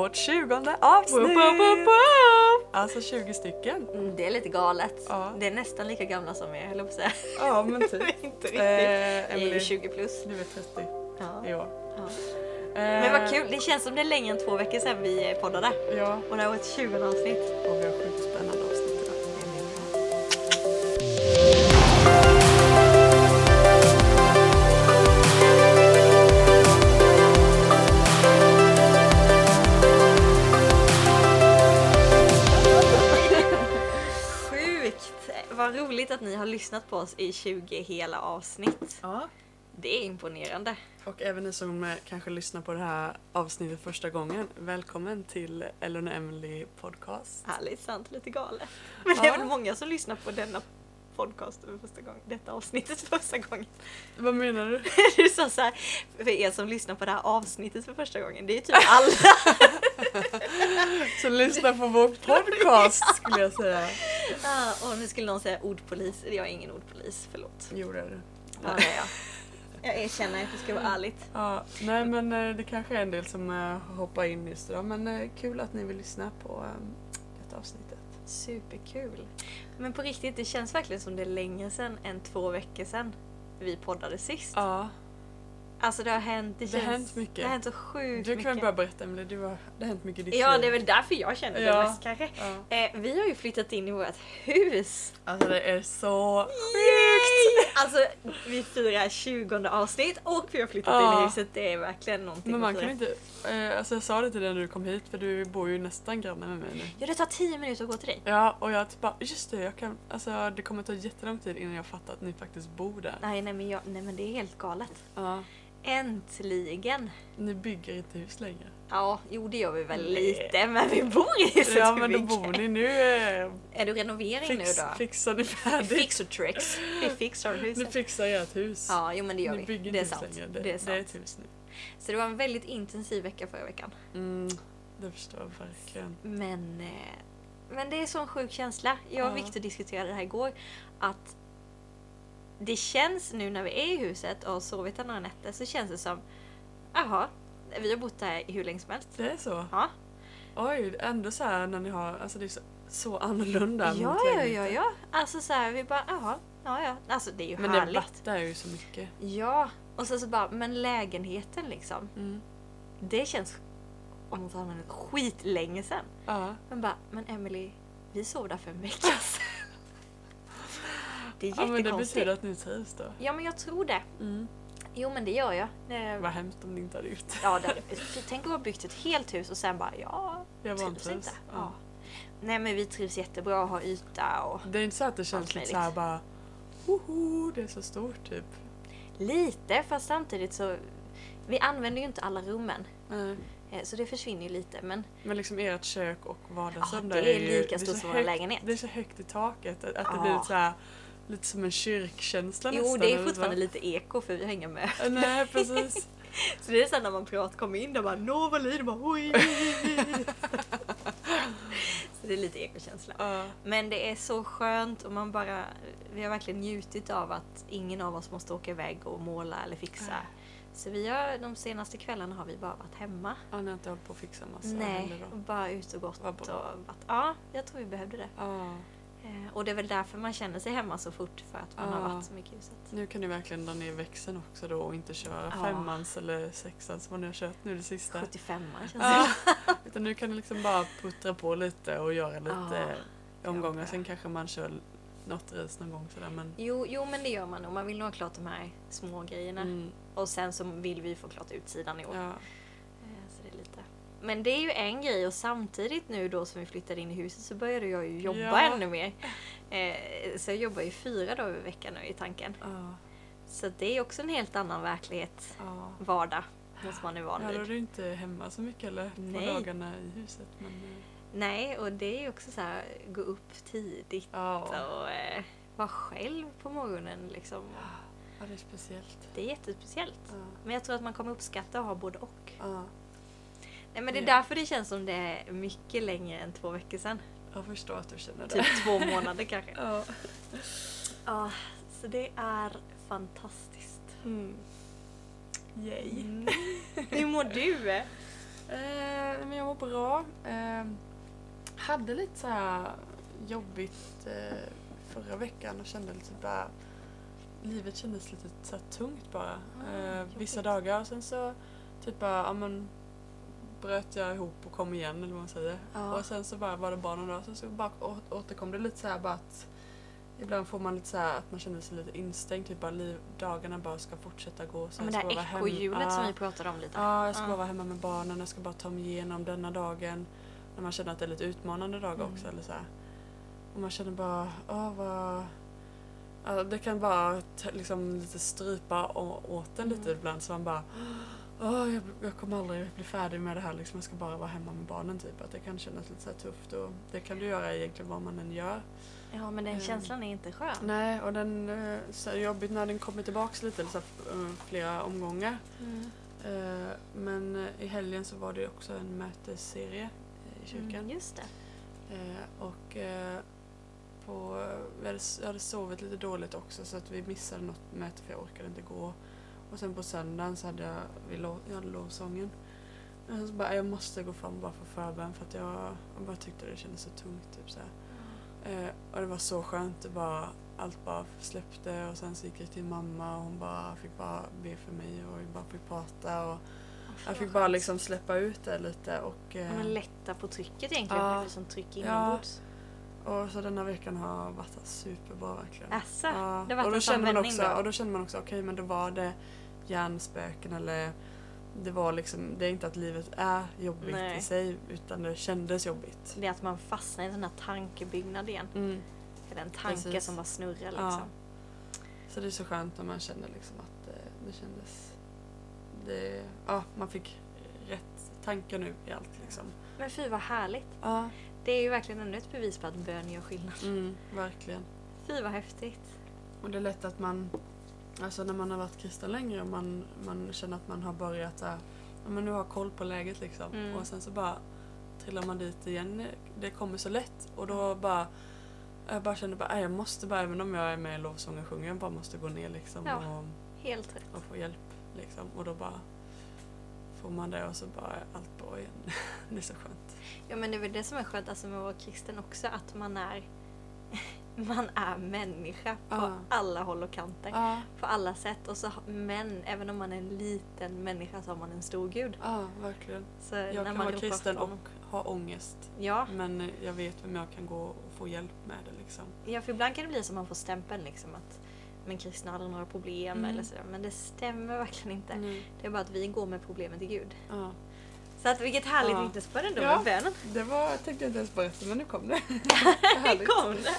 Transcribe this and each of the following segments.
vårt tjugonde avsnitt! Woop, woop, woop. Alltså 20 stycken. Mm, det är lite galet. Ja. Det är nästan lika gamla som jag höll på att säga. Ja men typ. Inte riktigt. Eh, är Emily, ju 20 plus. du är 30 Ja. i år. Ja. Eh, Men vad kul, det känns som det är längre än två veckor sedan vi poddade. Ja, Och det har varit 20 avsnitt. och vi har sjukt spännande roligt att ni har lyssnat på oss i 20 hela avsnitt. Ja. Det är imponerande. Och även ni som eh, kanske lyssnar på det här avsnittet första gången, välkommen till Ellen och Emily podcast. Härligt, sant, lite galet. Men det är Ja. väl många som lyssnar på denna podcast för första gången, detta avsnittet för första gången. Vad menar du? Du sa så här, för er som lyssnar på det här avsnittet för första gången, det är typ alla. Så lyssna på vår podcast skulle jag säga. Ah, och nu skulle någon säga ordpolis, jag är ingen ordpolis, förlåt. Jo det är det. Ja, det är jag. Jag erkänner att det ska vara ärligt. Ja, nej men eh, det kanske är en del som eh, hoppar in just idag men eh, kul att ni vill lyssna på eh, detta avsnittet. Superkul. Men på riktigt, det känns verkligen som det är längre sedan än två veckor sedan vi poddade sist. Ja, Alltså det har hänt, det, Det har känns, hänt mycket. Det har hänt så sjukt du kan väl mycket. bara berätta Emelie, det har hänt mycket i ditt Ja, liv. det är väl därför jag känner det Ja. mest kanske. Ja. Eh, vi har ju flyttat in i vårt hus. Alltså det är så Yay! Alltså vi firar 20 avsnitt och vi har flyttat in Ja. i huset. Det är verkligen någonting Men man kan inte, eh, alltså jag sa det till dig när du kom hit för du bor ju nästan granne med mig nu. Ja, det tar 10 minuter att gå till dig. Ja och jag typ bara, just det, jag kan, alltså det kommer ta jättelång tid innan jag fattar att ni faktiskt bor där. Nej, nej, men, jag, nej men det är helt galet. Ja, Äntligen! ni bygger inte hus längre. Ja, jo det gör vi väl Nej. lite, men vi bor i huset Ja men då bygger. bor ni nu, eh, Är du renovering fix, nu då? fixar ni färdigt. Fix och tricks. Vi fixar Ni huset. fixar ert hus. Ja, jo men det gör ni vi. bygger Det är inte hus sant. längre. Det, är det är sant. ett hus nu. Så det var en väldigt intensiv vecka förra veckan. Mm, det förstår jag verkligen. Men, eh, men det är sån sjuk känsla. Jag och Ja. Victor diskuterade det här igår. Att det känns nu när vi är i huset och har sovit här några nätter så känns det som Jaha, vi har bott här hur länge som helst. Det är så? Ja, Oj, ändå så här när ni har, alltså det är så, så annorlunda ja, ja, ja, ja. Alltså så här, vi bara jaha, ja, ja. Alltså det är ju Men det härligt. vattar ju så mycket. Ja, och sen så bara, men lägenheten liksom. Mm. Det känns om man det, skitlänge sedan. Ja. Men bara, men Emily, vi sov där för en vecka sedan. Det är ja, men det jättekonstigt. betyder att ni trivs då. Ja, men jag tror det. Mm. Jo, men det gör jag. Det... Vad hemskt om ni inte hade gjort det. Ja, det hade... Tänk att ha byggt ett helt hus och sen bara, ja, Jag trivs inte. Ja. Ja. Nej, men vi trivs jättebra och har yta och Det är inte så att det känns lite möjligt. så här bara Hoho, det är så stort typ. Lite, fast samtidigt så vi använder ju inte alla rummen. Eh, Så det försvinner ju lite, men Men liksom ert kök och vardagsrum Ja, där det är ju- lika stort som vår lägenhet. Det är så högt i taket att, att det Ja. blir så här, lite som en kyrkkänsla jo, nästan. det är fortfarande lite eko för vi inga med. Nej precis. Så det är sen när man pratar, kommer in där bara Nå vad lider, bara oj. så det är lite ekokänsla. Ja. Men det är så skönt och man bara, vi har verkligen njutit av att ingen av oss måste åka iväg och måla eller fixa. Nej. Så vi har, de senaste kvällarna har vi bara varit hemma. Ja, ni har inte hållit på att fixa massa Nej, och bara ut och gått. Och varit, ja, jag tror vi behövde det. Ja. Eh, Och det är väl därför man känner sig hemma så fort, för att man har Ja. varit så mycket i huset. Nu kan ni verkligen dra ner växeln också då och inte köra Ja. femmans eller sexans vad ni har kört nu det sista. 75 känns Ja. det Utan nu kan ni liksom bara puttra på lite och göra lite Ja. omgångar. Sen kanske man kör något race någon gång sådär men Jo, jo, men det gör man nog. Man vill nog ha klart de här små grejerna. mm, Och sen så vill vi få klart utsidan i år. ja. Eh, Så det är lite. Men det är ju en grej och samtidigt nu då som vi flyttade in i huset så började jag ju jobba Ja. ännu mer. Eh, Så jag jobbar ju fyra dagar i veckan nu i tanken. Ja. Så det är också en helt annan verklighet, Ja. vardag, måste man är van Ja, då är vid. du inte hemma så mycket eller? På Nej. dagarna i huset. Men, eh, Nej, och det är ju också så här, gå upp tidigt ja. och eh, vara själv på morgonen liksom. ja, det är speciellt. Det är jättespeciellt. Ja. Men jag tror att man kommer uppskatta att ha både och. Nej men det är Ja. därför det känns som det är mycket längre än två veckor sedan. Jag förstår att du känner det. Typ två månader kanske. Ja. Ja, så det är fantastiskt. Mm. Yay. Mm. Hur mår du? Eh, men jag mår bra. Eh, hade lite så här jobbigt eh, förra veckan och kände lite bara livet kändes lite så tungt bara. Jobbigt. vissa dagar och sen så typ bara, ja men bröt jag ihop och kom igen eller vad man säger. Ja. Och sen så bara var det bara några dagar, sen så bara återkom det lite så här bara att Ibland får man lite så här att man känner sig lite instängd, typ bara liv, dagarna bara ska fortsätta gå. Ja, Sen men det här hem- ekorrhjulet som vi pratade om lite. Ja, jag ska Ja. bara vara hemma med barnen, jag ska bara ta mig igenom denna dagen. När man känner att det är lite utmanande dagar Mm. också. Eller så här. Och man känner bara, åh vad... Ja, det kan bara liksom lite strypa åt en lite Mm. ibland så man bara Åh, jag, jag kommer aldrig bli färdig med det här liksom. Jag ska bara vara hemma med barnen typ. Att det kan kännas lite så tufft och det kan du göra egentligen vad man än gör. Ja, men den Mm. känslan är inte skön. Nej, och den eh, så här jobbigt när den kommer tillbaks lite, så eh, flera omgångar. Mm. Eh, Men i helgen så var det också en mötesserie i kyrkan. Mm, just det. Och på, jag hade sovit lite dåligt också så att vi missade något möte för jag orkade inte gå. Och sen på söndagen så hade jag, vi lov, jag hade lovsången. Och så bara, jag måste gå fram bara för förbön för att jag, jag bara tyckte det kändes så tungt. Typ, så här. Eh, och det var så skönt. Det bara, allt bara släppte och sen så gick jag till mamma och hon bara fick bara be för mig och vi bara fick prata. Och jag fick bara liksom släppa ut det lite. Och, Ja, eh, men lätta på trycket egentligen. Ja. Det som tryck Ja. inombords. och så denna veckan har varit superbra verkligen. Asså, Ja, det har varit och, då en kände man också, och då kände man också, okej men då var det hjärnspöken eller det var liksom, det är inte att livet är jobbigt Nej. i sig utan det kändes jobbigt. Det är att man fastnar i en sån här tankebyggnad igen. Mm. Eller en tanke Precis. som bara snurrar Ja. liksom. Så det är så skönt när man känner liksom att eh, det kändes, det, ja man fick rätt tankar nu i allt liksom. Men fy vad härligt. Ja, Det är ju verkligen ännu ett bevis på att bön gör skillnad. mm, verkligen. Fy vad häftigt. Och det är lätt att man, alltså när man har varit kristen längre och man, man känner att man har börjat så här, men nu har koll på läget liksom. Mm. Och sen så bara trillar man dit igen. Det kommer så lätt och då bara jag bara kände bara, "Nej, jag måste bara, även om jag är med i lovsång och sjunger, jag bara måste gå ner liksom Ja. och, Helt rätt. och få hjälp. Liksom. Och då bara får man det och så bara är allt bra igen. det är så skönt. Ja men det är väl det som är skönt alltså med att vara kristen också. Att man är, man är människa på Ja. alla håll och kanter. Ja, På alla sätt. Och så, men även om man är en liten människa så har man en stor gud. ja verkligen. Så Jag när kan man vara kristen och ha ångest. Ja, Men jag vet vem jag kan gå och få hjälp med det liksom. ja, för ibland kan det bli som att man får stämpeln liksom att men kristna har några problem Mm. eller sådär. Men det stämmer verkligen inte. Nej. Det är bara att vi går med problemen till Gud. Ja. Så att vilket härligt Ja. vittnesbörd ändå Ja. med bönen. Det var, tänkte jag inte ens berätta men nu kom det. Kom det!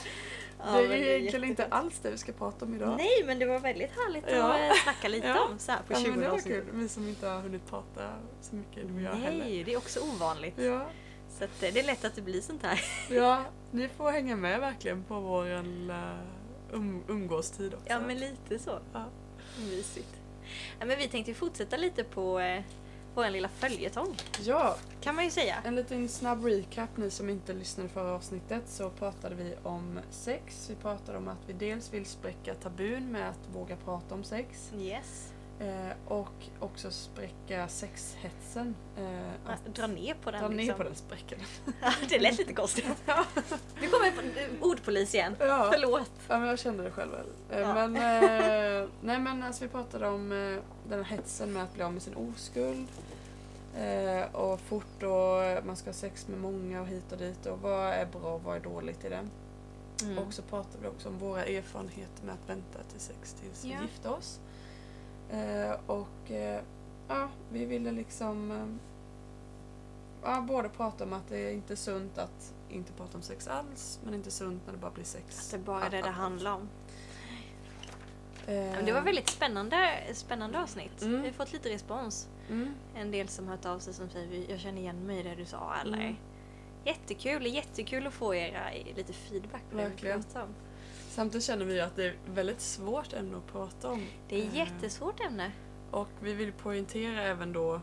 Ja, det är ju egentligen inte alls det vi ska prata om idag. Nej men det var väldigt härligt Ja. att eh, snacka lite Ja. om så här på ja, 20 men det var kul. Vi som inte har hunnit prata så mycket du och jag heller. Nej, det är också ovanligt. Ja, Så att, eh, det är lätt att det blir sånt här. ja, ni får hänga med verkligen på vår uh, um, umgåstid också. Ja men lite så. Ja. Mysigt. Ja, men vi tänkte fortsätta lite på eh, vår lilla följetong. ja, Kan man ju säga. en liten snabb recap ni som inte lyssnade förra avsnittet så pratade vi om sex. Vi pratade om att vi dels vill spräcka tabun med att våga prata om sex. Yes. Eh, och också spräcka sexhetsen. Eh, att Dra ner på den dra ner liksom. på den spräcken. Ja, det lät lite konstigt. Nu kommer ordpolis igen. Ja. Förlåt. Ja men jag kände det själv. Eh, Ja. Men, eh, nej men alltså vi pratade om eh, den här hetsen med att bli av med sin oskuld. Eh, och fort och man ska ha sex med många och hit och dit och vad är bra och vad är dåligt i det. Mm. Och så pratade vi också om våra erfarenheter med att vänta till sex tills vi Ja. gifte oss. Eh, och eh, ja, vi ville liksom eh, ja, både prata om att det är inte sunt att inte prata om sex alls men inte sunt när det bara blir sex. Att det är bara det det handlar om. Eh, det var väldigt spännande, spännande avsnitt. Mm. Vi har fått lite respons. Mm. En del som hört av sig som säger jag känner igen mig i det du sa. Eller Mm. Jättekul, är jättekul att få era lite feedback på det vi Verkligen. pratar om. Samtidigt känner vi att det är väldigt svårt ämne att prata om. Det är Eh, jättesvårt ämne. Och vi vill poängtera även då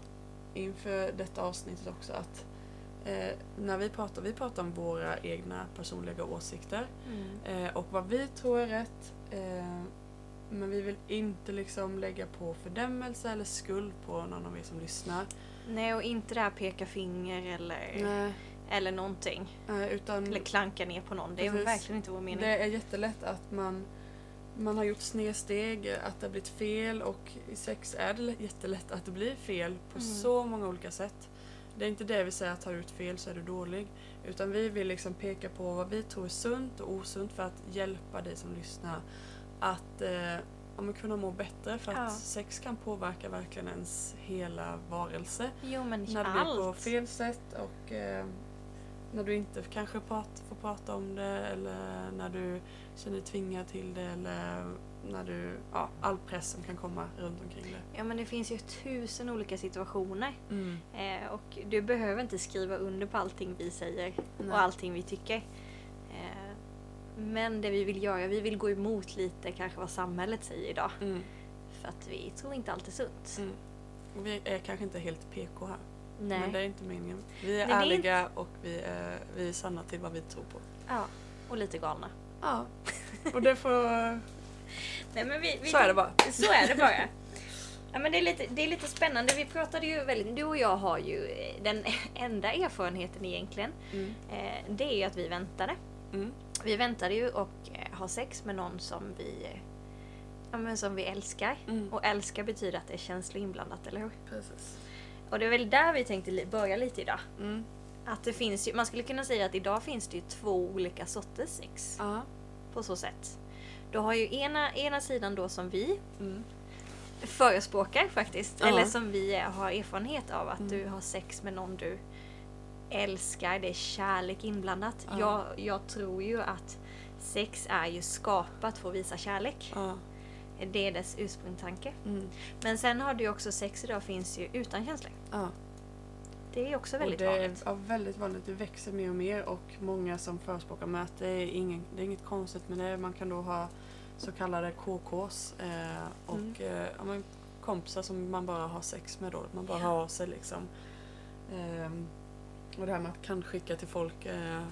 inför detta avsnittet också att eh, när vi pratar, vi pratar om våra egna personliga åsikter Mm. eh, och vad vi tror är rätt. Eh, Men vi vill inte liksom lägga på fördömelse eller skuld på någon av er som lyssnar. Nej, och inte det här peka finger eller, Nej, eller någonting. eh, utan Eller klanka ner på någon. Det är Precis. verkligen inte vår mening. det är jättelätt att man, man har gjort snedsteg, att det har blivit fel och i sex är det lätt- jättelätt att det blir fel på Mm. så många olika sätt. Det är inte det vi säger att har du gjort fel så är du dålig. Utan vi vill liksom peka på vad vi tror är sunt och osunt för att hjälpa dig som lyssnar att eh, men kunna må bättre för att Ja. sex kan påverka verkligen ens hela varelse. Jo, men När det blir på allt. fel sätt och eh, när du inte kanske prat, får prata om det eller när du känner dig tvingad till det eller när du, ja, all press som kan komma runt omkring det. Ja, men det finns ju tusen olika situationer. Mm. Eh, och du behöver inte skriva under på allting vi säger Nej. och allting vi tycker. Eh, men det vi vill göra, vi vill gå emot lite kanske vad samhället säger idag. Mm. För att vi tror inte allt är sunt. Mm. Och vi är kanske inte helt PK här. Nej. Men det är inte meningen. Vi är Nej, det är ärliga och vi är, vi är sanna till vad vi tror på. Ja, och lite galna. Ja. Och det får... Nej, men vi, vi Så är det bara. Så är det bara. Ja, men det, är lite, det är lite spännande. Vi pratade ju väldigt, du och jag har ju eh, den enda erfarenheten egentligen. Mm. Eh, det är ju att vi väntade. Mm. Vi väntade ju och eh, har sex med någon som vi, ja, men som vi älskar. Mm. Och älska betyder att det är känslor inblandat, eller hur? Precis. Och det är väl där vi tänkte li- börja lite idag. Mm. Att det finns ju, man skulle kunna säga att idag finns det ju två olika sorters sex. Ja. På så sätt. Du har ju ena, ena sidan då som vi Mm. förespråkar faktiskt. Eller som vi eh, har erfarenhet av. Att Mm. du har sex med någon du älskar. Det är kärlek inblandat. Ja. Jag, jag tror ju att sex är ju skapat för att visa kärlek. Ja. Det är dess ursprungstanke. Mm. Men sen har du ju också sex idag finns ju utan känslor. Ja. Det är också väldigt och det vanligt. är ja, väldigt vanligt. Det växer mer och mer och många som förespråkar att det är, ingen, det är inget konstigt med det. Man kan då ha så kallade KKs eh, och Mm. eh, ja, men kompisar som man bara har sex med då. Man bara hör av sig liksom. Ehm, och det här med att kan skicka till folk eh,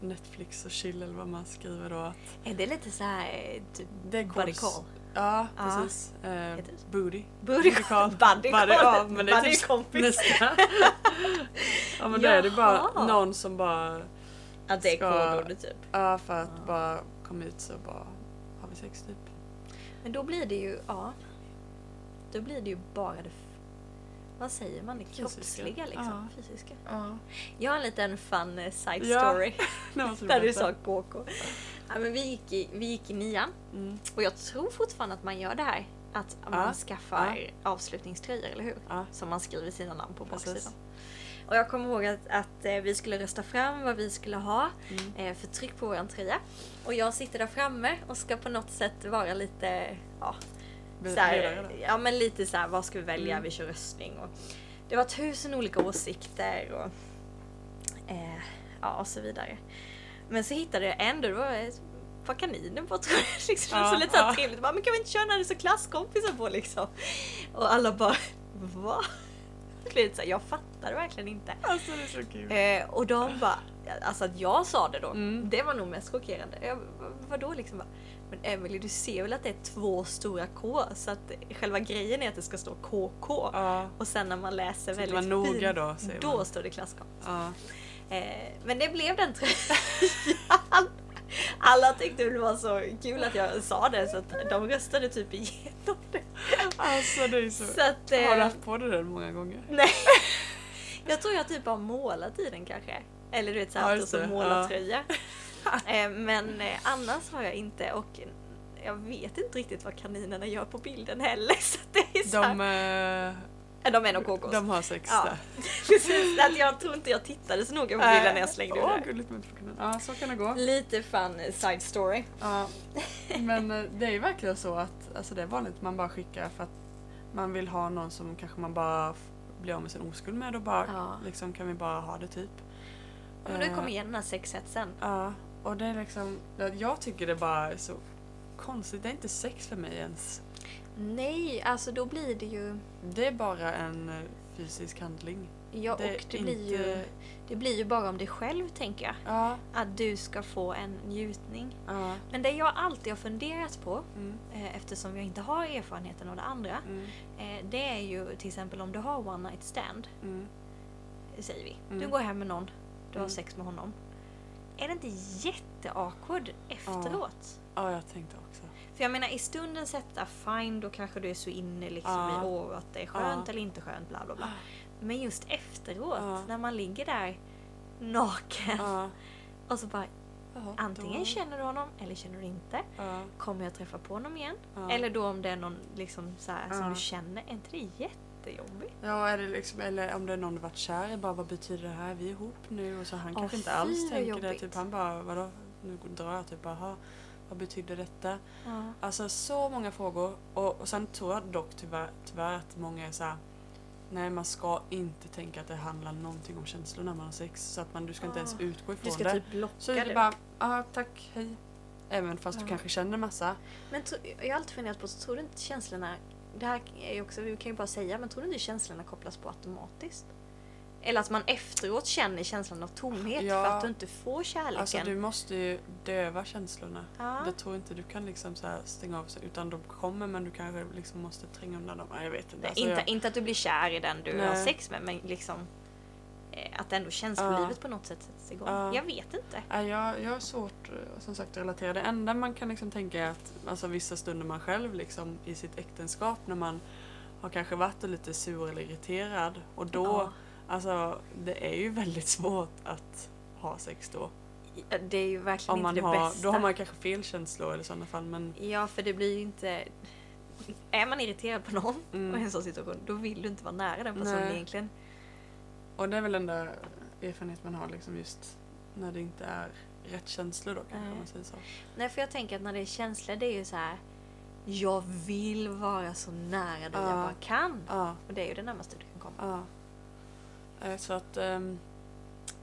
Netflix och chill eller vad man skriver då. Att Är det lite så här eh, typ det är kos- call? Ja, Ja. precis. Eh, det så? booty. Buddy call. Buddy call. ja, men det är typ kompis. nästa. ja men då är det bara någon som bara Att det är kodordet typ. Ja, för att Ja. bara komma ut så bara har vi sex typ. Men då blir det ju, ja. Då blir det ju bara det, vad säger man, det kroppsliga liksom. Fysiska. Ja. Jag har en liten fun eh, side Ja, story. Där du sa KK. Ja, men vi, gick i, vi gick i nian Mm. och jag tror fortfarande att man gör det här. Att man Ja, skaffar avslutningströjor, eller hur? Ja. Som man skriver sina namn på Precis. baksidan. Och jag kommer ihåg att, att eh, vi skulle rösta fram vad vi skulle ha Mm. eh, för tryck på vår tröja. Och jag sitter där framme och ska på något sätt vara lite, ja, Vi- så här, ledare då? ja men lite så här, vad ska vi välja? Mm. Vi kör röstning. Och det var tusen olika åsikter och, eh, ja, och så vidare. Men så hittade jag ändå, det var ett par kaniner på tror jag. Liksom, Ja, så lite så ja. trevligt. Bara, men kan vi inte köra när det är så klasskompisar på liksom? Och alla bara, va? Så jag fattar verkligen inte. Alltså det är så kul. Eh, och de bara, alltså att jag sa det då, Mm. det var nog mest chockerande. Jag, "Va- vadå liksom? Bara, Men Emily du ser väl att det är två stora K? Så att själva grejen är att det ska stå KK. Ja. Och sen när man läser Sitter väldigt noga då, säger då man. står det klasskompis. Ja. Eh, men det blev den tröjan. Alla tyckte det var så kul att jag sa det så att de röstade typ igenom det. Alltså det är så... Så att, Har du eh, haft på dig den många gånger? Nej. Jag tror jag typ har målat i den kanske. Eller du vet Ja, såhär ja, det. målartröja. eh, men eh, annars har jag inte och jag vet inte riktigt vad kaninerna gör på bilden heller. Så det är så De, här, eh, Eh, de är nog kokos. de har sex Ja. där. Precis, att jag tror inte jag tittade så noga på bilden när jag slängde ur Åh, det. två kaniner. Ja, så kan det gå. Lite fun eh, side story. Ja. Men eh, det är ju verkligen så att alltså det är vanligt att man bara skickar för att man vill ha någon som kanske man bara blir av med sin oskuld med och bara Ja. liksom kan vi bara ha det typ. Men nu Eh, kommer igen den här sexhetsen. Ja, och det är liksom, jag tycker det bara är så konstigt. Det är inte sex för mig ens. Nej, alltså då blir det ju... Det är bara en eh, fysisk handling. Ja, Det och det blir, ju, det blir ju bara om dig själv, tänker jag. Ja, Att du ska få en njutning. ja. Men det jag alltid har funderat på, Mm, eh, eftersom jag inte har erfarenheten av det andra, mm, eh, det är ju till exempel om du har one night stand, mm. säger vi. Du Mm. går hem med någon, du har Mm. sex med honom. Är det inte jätteawkward efteråt? Ja, jag tänkte också. För jag menar i stunden sätta fine, då kanske du är så inne liksom Ja. i åh, att det är skönt Ja. eller inte skönt, bla bla bla. Men just efteråt, Ja. när man ligger där naken Ja. och så bara antingen känner du honom eller känner du inte. Ja, Kommer jag träffa på honom igen? ja. Eller då om det är någon liksom så här, som Ja. du känner, är inte det jättejobbigt? Ja, är det liksom, eller om det är någon du varit kär i, bara vad betyder det här? Vi är ihop nu och så han Åh, kanske inte alls tänker det. jobbigt. Typ han bara, vadå? Nu drar jag typ "Jaha, vad betyder detta? Ja. Alltså så många frågor. Och, och sen tror jag dock tyvärr, tyvärr att många är så här. Nej man ska inte tänka att det handlar någonting om känslor när man har sex. Så att man, du ska inte ens Ah. utgå ifrån Du ska det. typ blocka så är det det. bara, ja tack, hej. Även fast Ja. du kanske känner massa. Men jag har alltid funderat på, så tror du inte känslorna, det här är ju också, vi kan ju bara säga, men tror du inte känslorna kopplas på automatiskt? Eller att man efteråt känner känslan av tomhet Ja. för att du inte får kärleken. Alltså du måste ju döva känslorna. ja. Det tror inte du kan liksom så stänga av sig. Utan de kommer men du kanske liksom måste tränga undan dem. Ja, Jag vet inte. Alltså, inte, jag, inte att du blir kär i den du Nej. har sex med, men liksom eh, att ändå känslolivet Ja. på något sätt sätts igång. Ja. Jag vet inte. Nej, jag, jag har svårt eh, som sagt att relatera. Det enda man kan liksom tänka är att alltså, vissa stunder man själv liksom, i sitt äktenskap när man har kanske varit lite sur eller irriterad och då, Ja. alltså det är ju väldigt svårt att ha sex då. Ja, Det är ju verkligen Om man inte det har, bästa. då har man kanske fel känslor eller sådana fall men Ja, för det blir ju inte... Är man irriterad på någon Mm. och i en sån situation, då vill du inte vara nära den personen Nej. egentligen. Och det är väl den där erfarenhet man har liksom just när det inte är rätt känslor då kanske Nej. om man säger så. Nej, för jag tänker att när det är känslor, det är ju så här. Jag vill vara så nära dig jag Ja. bara kan. Ja, Och det är ju det närmaste du kan komma. ja. Eh, Så att ehm,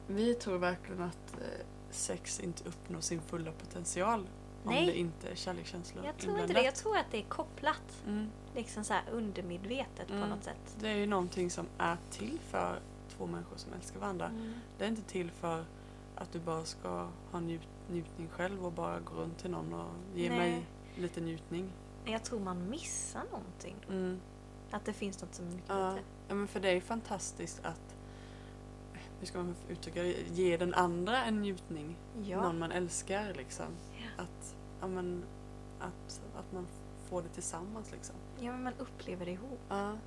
vi tror verkligen att eh, sex inte uppnår sin fulla potential om Nej. det inte är kärlekskänslor Jag tror inte inblandat. det. Jag tror att det är kopplat. Mm. Liksom så undermedvetet på Mm. något sätt. Det är ju någonting som är till för två människor som älskar varandra. Mm. Det är inte till för att du bara ska ha njut, njutning själv och bara gå runt till någon och ge Nej. mig lite njutning. Jag tror man missar någonting. Mm. Att det finns något som är mycket Ja. bättre. ja, men för det är ju fantastiskt att, hur ska man uttrycka det, ge den andra en njutning. Ja. Någon man älskar liksom. Ja. Att, ja, men, att, att man får det tillsammans liksom. ja, men man upplever det ihop. Ja.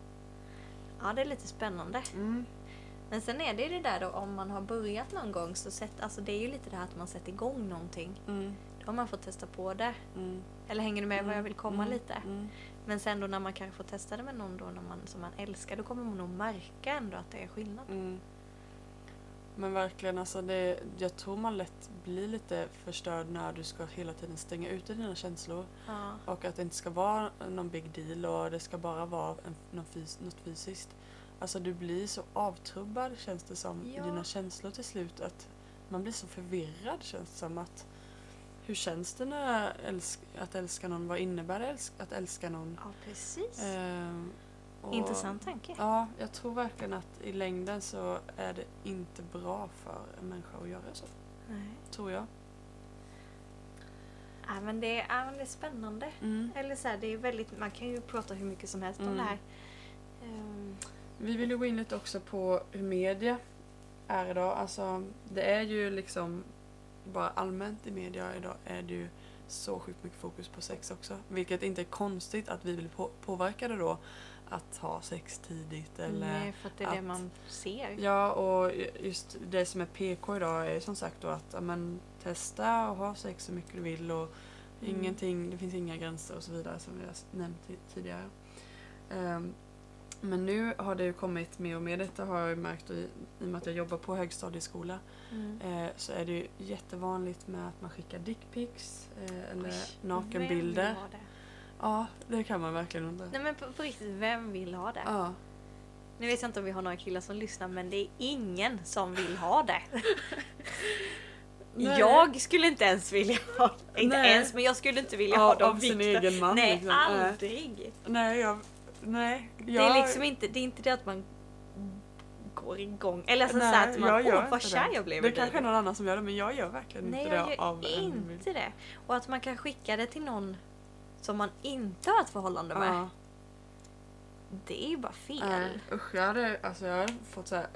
Ja, det är lite spännande. Mm. Men sen är det ju det där då om man har börjat någon gång så sätt, alltså det är ju lite det här att man sätter igång någonting. Mm. Då har man fått testa på det. Mm. Eller hänger du med vad jag vill komma Mm. lite? Mm. Men sen då när man kanske får testa det med någon då när man, som man älskar, då kommer man nog märka ändå att det är skillnad. Mm. Men verkligen, alltså det, jag tror man lätt blir lite förstörd när du ska hela tiden stänga ute dina känslor. Ja. Och att det inte ska vara någon big deal och det ska bara vara en, fys, något fysiskt. Alltså du blir så avtrubbad känns det som i Ja. dina känslor till slut. Att man blir så förvirrad känns det som. att Hur känns det när älsk, att älska någon? Vad innebär det älsk, att älska någon? ja, precis. Ehm, och- Intressant tanke. Ja, jag tror verkligen att i längden så är det inte bra för en människa att göra så. Nej. Tror jag. Ja, men det, är, ja, men det är spännande. Mm. Eller så här, det är väldigt, man kan ju prata hur mycket som helst om Mm. det här. Ehm, Vi vill ju gå in lite också på hur media är idag. Alltså, det är ju liksom bara allmänt i media idag är det ju så sjukt mycket fokus på sex också. Vilket inte är konstigt att vi vill på- påverka det då. Att ha sex tidigt eller... nej, för att det är det att- man ser. Ja, och just det som är PK idag är som sagt då att men, testa och ha sex så mycket du vill och Mm. ingenting, det finns inga gränser och så vidare som vi har nämnt ti- tidigare. Ehm, men nu har det ju kommit mer och mer, detta har jag ju märkt i, i och med att jag jobbar på högstadieskola, Mm. eh, så är det ju jättevanligt med att man skickar dickpics eh, eller Oj, nakenbilder. Vem vill ha det? Ja, det kan man verkligen undra. Nej men på, på riktigt, vem vill ha det? Ja. Nu vet jag inte om vi har några killar som lyssnar men det är ingen som vill ha det. Nej. Jag skulle inte ens vilja ha. Inte Nej. ens men jag skulle inte vilja Ja, ha dem av sin egen man, Nej liksom. Aldrig. Nej, jag... Nej. Det jag- är liksom inte det, är inte det att man går igång. Eller alltså Nej, såhär att man, jag gör åh vad kär det. jag blev Det dig kanske är nu." någon annan som gör det men jag gör verkligen Nej, inte jag det gör av en inte det. Och att man kan skicka det till någon som man inte har ett förhållande med. Ja. Det är ju bara fel. Nej, usch, jag hade, alltså jag hade fått så här,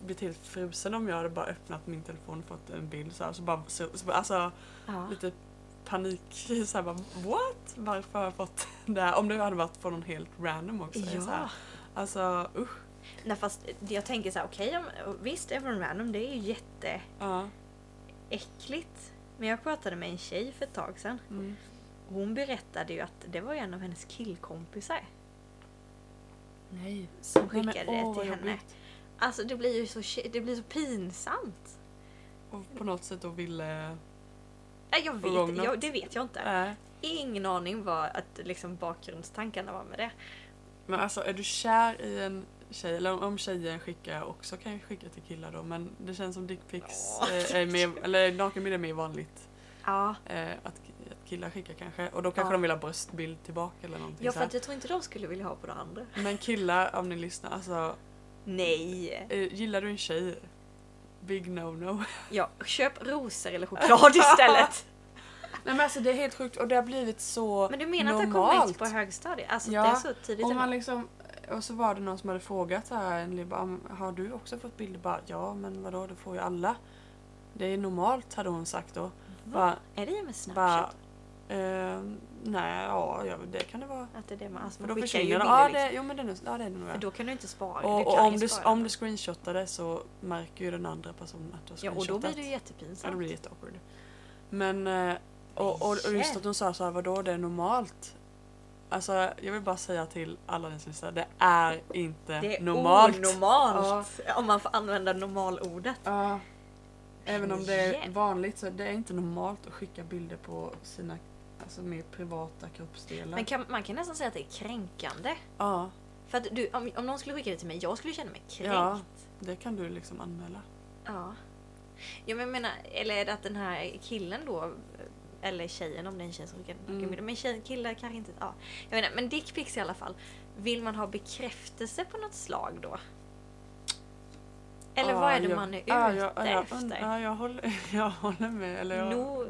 blivit helt frusen om jag hade bara öppnat min telefon och fått en bild så här, så bara, så, så, alltså Ja. lite panik så här, bara what? Varför har jag fått det här? Om det hade varit från någon helt random också. Så här, Ja. alltså usch. Nej fast jag tänker så här, okej om visst Everon Random det är ju jätteäckligt. Ja. Men jag pratade med en tjej för ett tag sedan. Mm. Hon berättade ju att det var en av hennes killkompisar Nej. som Nej, men, skickade åh, det till henne. jobbigt. Alltså det blir ju så, det blir så pinsamt. Och på något sätt då ville... Nej, jag vet, jag, det vet jag inte. Nej. Ingen aning vad att liksom bakgrundstankarna var med det. Men alltså är du kär i en tjej, eller om- tjejer skickar också kan jag skicka till killar då men det känns som dickpics Åh. eh, är mer, eller nakenbild är mer vanligt. Ja, Eh, att, att killar skickar kanske. Och då kanske Ja. de vill ha bröstbild tillbaka eller någonting ja för att jag tror inte de skulle vilja ha på det andra. Men killar, om ni lyssnar, alltså Nej! eh, gillar du en tjej? Big no-no. Ja, köp rosor eller choklad istället. Nej men alltså det är helt sjukt och det har blivit så Men du menar att det har normalt. kommit på högstadiet? Alltså Ja, det är så tidigt? Om man liksom, och så var det någon som hade frågat så här, bara, "Men har du också fått bilder? Bara, ja men vadå, det får ju alla. Det är normalt hade hon sagt då. Bara, Är det med bara Snapchat? Eh, nej, ja, ja det kan det vara. Att det är det man, alltså För man då skickar ju bilder det. Ja, liksom. det, jo men det är, ja, det är det nog. För ja. då kan du inte spara. Och, och om, du, spara om du screenshotar det så märker ju den andra personen att du har Ja och då blir det ju screenshotat. jättepinsamt. Ja, då blir det jätteawkward. Men, eh, och, och, och just att hon sa så här, vadå det är normalt? Alltså jag vill bara säga till alla ni som lyssnar, det är inte Det är normalt. onormalt! Om man får använda normalordet. Ja. Även om det är vanligt så det är inte normalt att skicka bilder på sina alltså, mer privata kroppsdelar. Men kan, man kan nästan säga att det är kränkande. Ja, För att du, om, om någon skulle skicka det till mig, jag skulle känna mig kränkt. Ja. det kan du liksom anmäla. Ja. Ja men jag menar, eller är det att den här killen då, eller tjejen om det är en tjej som skickar Mm. mm. men tjej, killar kanske inte, ja. Jag menar, men dickpics i alla fall. Vill man ha bekräftelse på något slag då? Eller Ja, vad är det jag- man är ute ja, jag, ja, efter? Ja, jag håller, jag håller med. Eller jag, nog,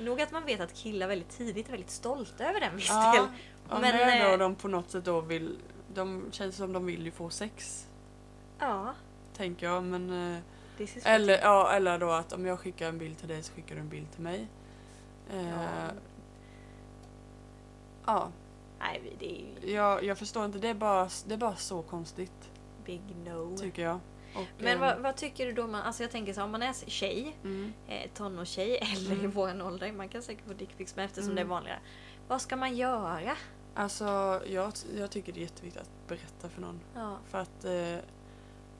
nog att man vet att killar väldigt tidigt är väldigt stolta över den viss Ja, del. Men, men då eh, de på något sätt då vill, de känns som de vill ju få sex. Ja. Tänker jag men eh, eller, ja, eller då att om jag skickar en bild till dig så skickar du en bild till mig. Eh, ja. ja. Nej, det är ju Jag, jag förstår inte, det är, bara, det är bara så konstigt big no. tycker jag. Och, Men eh, vad, vad tycker du då? Man, alltså jag tänker så om man är tjej, Mm. eh, tonårstjej eller i Mm. våran ålder, man kan säkert få dickpics men eftersom Mm. det är vanligare. Vad ska man göra? Alltså jag, jag tycker det är jätteviktigt att berätta för någon. Ja. För att eh,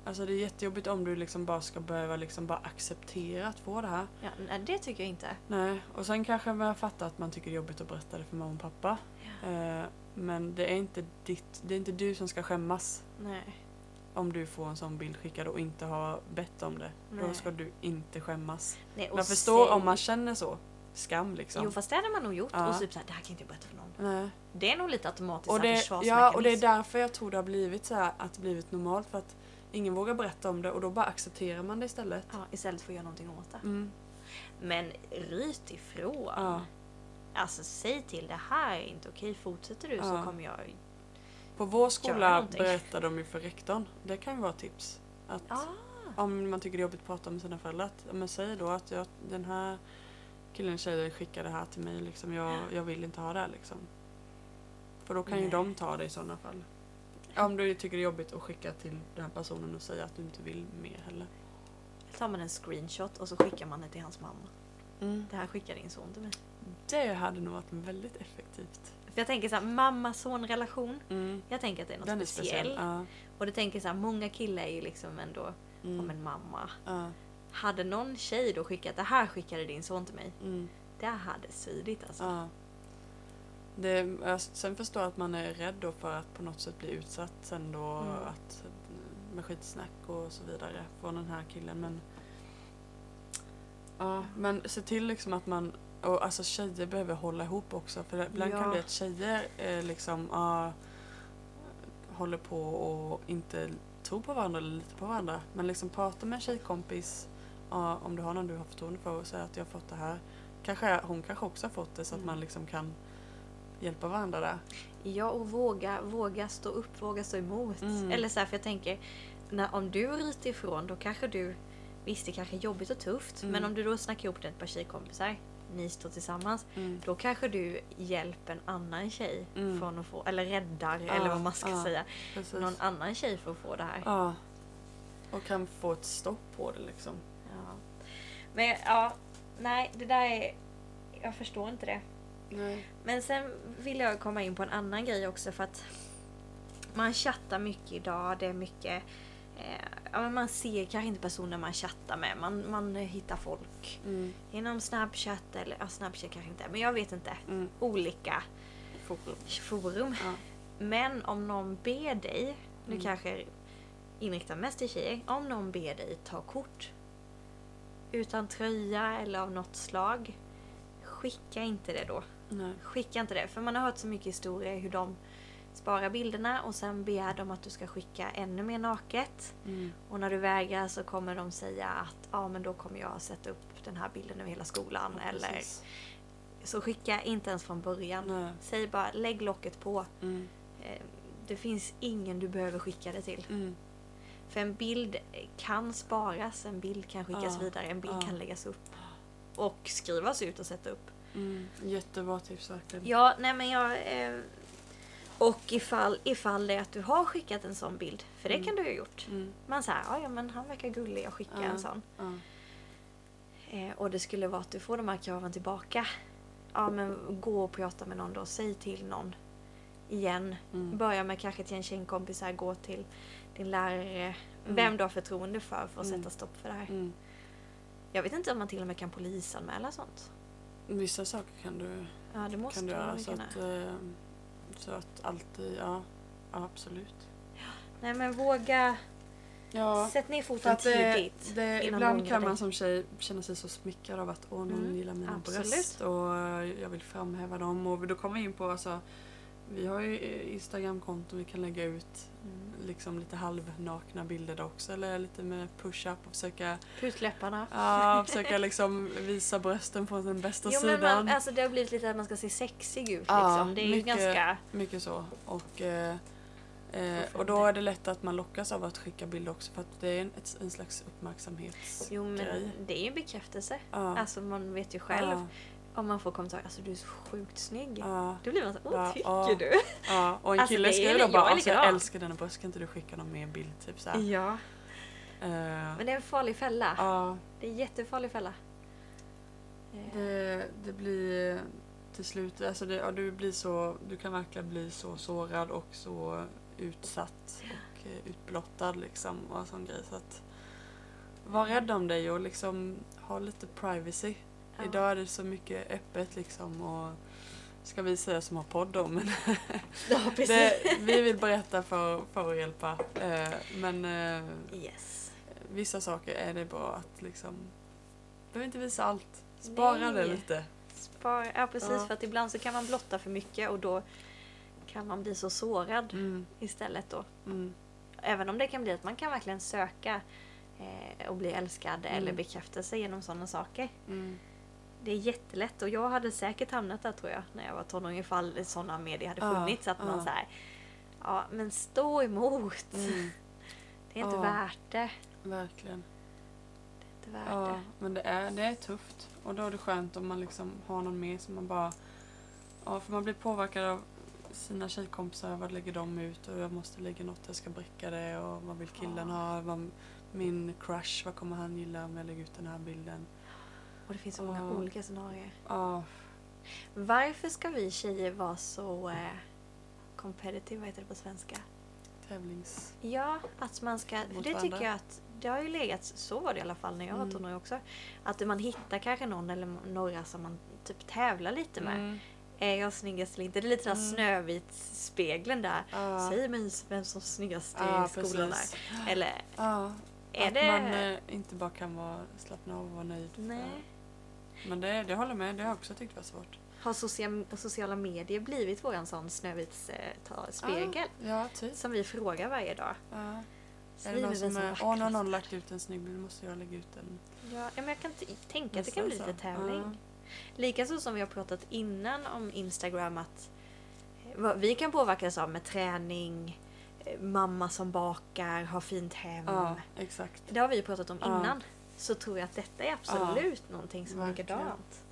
alltså det är jättejobbigt om du liksom bara ska behöva liksom bara acceptera att få det här. Ja, nej, det tycker jag inte. Nej, och sen kanske man fattar att man tycker det är jobbigt att berätta det för mamma och pappa. Eh, men det är inte ditt, det är inte du som ska skämmas Nej. Om du får en sån bild skickad och inte har bett om det. Då Nej. ska du inte skämmas. Nej, Jag förstår säg- om man känner så. Skam liksom. Jo fast det hade man nog gjort. Ja. Och typ såhär, det här kan inte jag berätta för någon. Nej. Det är nog lite automatiskt Och det, försvarsmekanism. ja, och det är därför jag tror det har blivit så här att det blivit normalt för att ingen vågar berätta om det och då bara accepterar man det istället. ja, istället för att göra någonting åt det. Mm. Men ryt ifrån. Ja. Alltså säg till, det här är inte okej. Fortsätter du så kommer jag... På vår skola berättar de ju för rektorn. Det kan ju vara ett tips. Att Ja. Om man tycker det är jobbigt att prata med sina föräldrar. Att, men säg då att jag, den här killen tjejen skickar det här till mig. Liksom, jag, jag vill inte ha det här liksom. För då kan ju Nej. de ta det i sådana fall. Om du tycker det är jobbigt att skicka till den här personen och säga att du inte vill mer heller. tar man en screenshot och så skickar man det till hans mamma. Det här skickar din son till mig. Det hade nog varit väldigt effektivt. För jag tänker så här, mamma-son-relation. Mm. Jag tänker att det är något Den är speciell. speciell. Ja. Och det tänker så här, många killar är ju liksom ändå Mm. om en mamma. Ja. Hade någon tjej då skickat det här skickade din son till mig. Mm. Det hade svidit alltså. Ja. Det, jag sen förstår jag att man är rädd då för att på något sätt bli utsatt sen då Mm. att, med skitsnack och så vidare från den här killen. Men, ja, men se till liksom att man, och alltså tjejer behöver hålla ihop också för ibland kan Ja. det bli att tjejer eh, liksom ja, håller på och inte tror på varandra eller lite på varandra. Men liksom prata med en tjejkompis ja, om du har någon du har förtroende för och säga att jag har fått det här. Kanske, hon kanske också har fått det så att Mm. man liksom kan hjälpa varandra där. Ja, och våga, våga stå upp, våga stå emot. Mm. Eller så här, för jag tänker, när, om du ryter ifrån då kanske du, visst det kanske är jobbigt och tufft, Mm. men om du då snackar ihop dig ett par tjejkompisar, ni står tillsammans, Mm. då kanske du hjälper en annan tjej Mm. från att få, eller räddar, Ja, eller vad man ska ja. säga, Precis. någon annan tjej för att få det här. Ja. Och kan få ett stopp på det liksom. Ja. Men ja, nej det där är, jag förstår inte det. Nej. Men sen vill jag komma in på en annan grej också för att man chattar mycket idag. Det är mycket... Eh, ja, man ser kanske inte personer man chattar med. Man, man hittar folk Mm. inom Snapchat eller... Ja, Snapchat kanske inte, men jag vet inte. Mm. Olika Forum. forum. Ja. Men om någon ber dig, nu Mm. kanske inriktar mest till tjejer, om någon ber dig ta kort utan tröja eller av något slag, skicka inte det då. Nej. Skicka inte det, för man har hört så mycket historier hur de sparar bilderna och sen begär de att du ska skicka ännu mer naket. Mm. Och när du vägrar så kommer de säga att ja men då kommer jag sätta upp den här bilden över hela skolan. Ja, eller. Så skicka inte ens från början. Nej. Säg bara lägg locket på. Mm. Eh, Det finns ingen du behöver skicka det till. Mm. För en bild kan sparas, en bild kan skickas Ja, vidare, en bild ja. kan läggas upp. Och skrivas ut och sätta upp. Mm. Jättebra tips verkligen. Ja, nej men jag... Eh, och ifall, ifall det är att du har skickat en sån bild, för det Mm. kan du ha gjort. Mm. Man säger ja, men han verkar gullig, jag skickar en sån. Eh, och det skulle vara att du får de här kraven tillbaka. Ja men gå och prata med någon då, säg till någon. Igen. Mm. Börja med kanske till en tjejkompis här, gå till din lärare. Mm. Vem du har förtroende för för att Mm. sätta stopp för det här. Mm. Jag vet inte om man till och med kan polisanmäla sånt. Vissa saker kan du, Ja det måste kan du göra så att, eh, så att alltid, ja, ja absolut. Nej men våga. Ja, Sätt ner för foten att det, tidigt. det, innan ibland någon kan man som tjej känna sig så smickrad av att åh, någon Mm, gillar mina absolut. bröst och eh, jag vill framhäva dem. Och då kommer vi in på, alltså, vi har ju Instagramkonton vi kan lägga ut. Liksom lite halvnakna bilder där också eller lite med push-up och försöka, Pusläpparna. ja, försöka liksom visa brösten från den bästa Jo men sidan. man, alltså det har blivit lite att man ska se sexig ut Ja, liksom. Det är ju mycket- ganska... Mycket så. Och, eh, eh, och då är det lätt att man lockas av att skicka bilder också för att det är en, en slags uppmärksamhetsgrej. Jo men det är ju en bekräftelse. Ja. Alltså man vet ju själv. Ja, Om man får kommentarer, alltså du är så sjukt snygg. ja, Då blir man så åh tycker ja. du? ja. Och en Alltså, kille skriver då jag bara är alltså, jag likadan." älskar dina bröst, kan inte du skicka någon mer bild? Typ så här. Ja. Eh, Men det är en farlig fälla. ja, Det är en jättefarlig fälla. Eh, det, det blir till slut, alltså det, ja, du blir så, du kan verkligen bli så sårad och så utsatt och eh, utblottad liksom och sån grej. Så att, var rädd om dig och liksom ha lite privacy. Ja. Idag är det så mycket öppet liksom och ska vi säga som har podd om. Men Ja det, vi vill berätta för, för att hjälpa. Eh, men eh, Yes. vissa saker är det bra att liksom, behöver inte visa allt. Spara det Nej. lite. Spar, ja precis Ja. för att ibland så kan man blotta för mycket och då kan man bli så sårad Mm, istället då. mm, Även om det kan bli att man kan verkligen söka eh, och bli älskad Mm. eller bekräftelse genom sådana saker. mm, Det är jättelätt och jag hade säkert hamnat där tror jag när jag var tonåring ifall sådana medier hade Ja, funnits. Att man ja. så här, ja men stå emot. mm, Det är inte Ja. värt det. verkligen. Det är inte värt Ja, det. men det är, det är tufft. Och då är det skönt om man liksom har någon med som man bara... Ja, för man blir påverkad av sina tjejkompisar. Vad lägger de ut? Och jag måste lägga något, jag ska bräcka det. Och vad vill killen Ja. ha? Vad, min crush, vad kommer han gilla om jag lägger ut den här bilden? Och det finns så många Ja. olika scenarier. Ja, Varför ska vi tjejer vara så eh, competitive, vad heter det på svenska? tävlings... Ja, att man ska... Mot det tycker jag att... Det har ju legat, så var det i alla fall när jag var Mm. tonåring också. Att man hittar kanske någon eller några som man typ tävlar lite med. Mm, Är jag snyggast eller inte? Det är lite såhär Mm. Snövit-spegeln där. ja, Säg mig vem som är snyggast i ja, skolan precis. där. Eller Ja, är att det... man eh, inte bara kan vara, slappna av och vara nöjd. Nej. Men det, det håller med, det har jag också tyckt var svårt. Har social, sociala medier blivit våran sån Snövits eh, spegel? Ja, typ. Som vi frågar varje dag. Ja. Är det någon som är, åh nu har någon lagt ut en snygg bild, måste jag lägga ut den. Ja, ja, men jag kan tänka att det kan bli lite tävling. Ja. Likaså som vi har pratat innan om Instagram att eh, vi kan påverkas av med träning, eh, mamma som bakar, har fint hem. Ja, exakt. Det har vi ju pratat om Ja. Så tror jag att detta är absolut någonting som är likadant.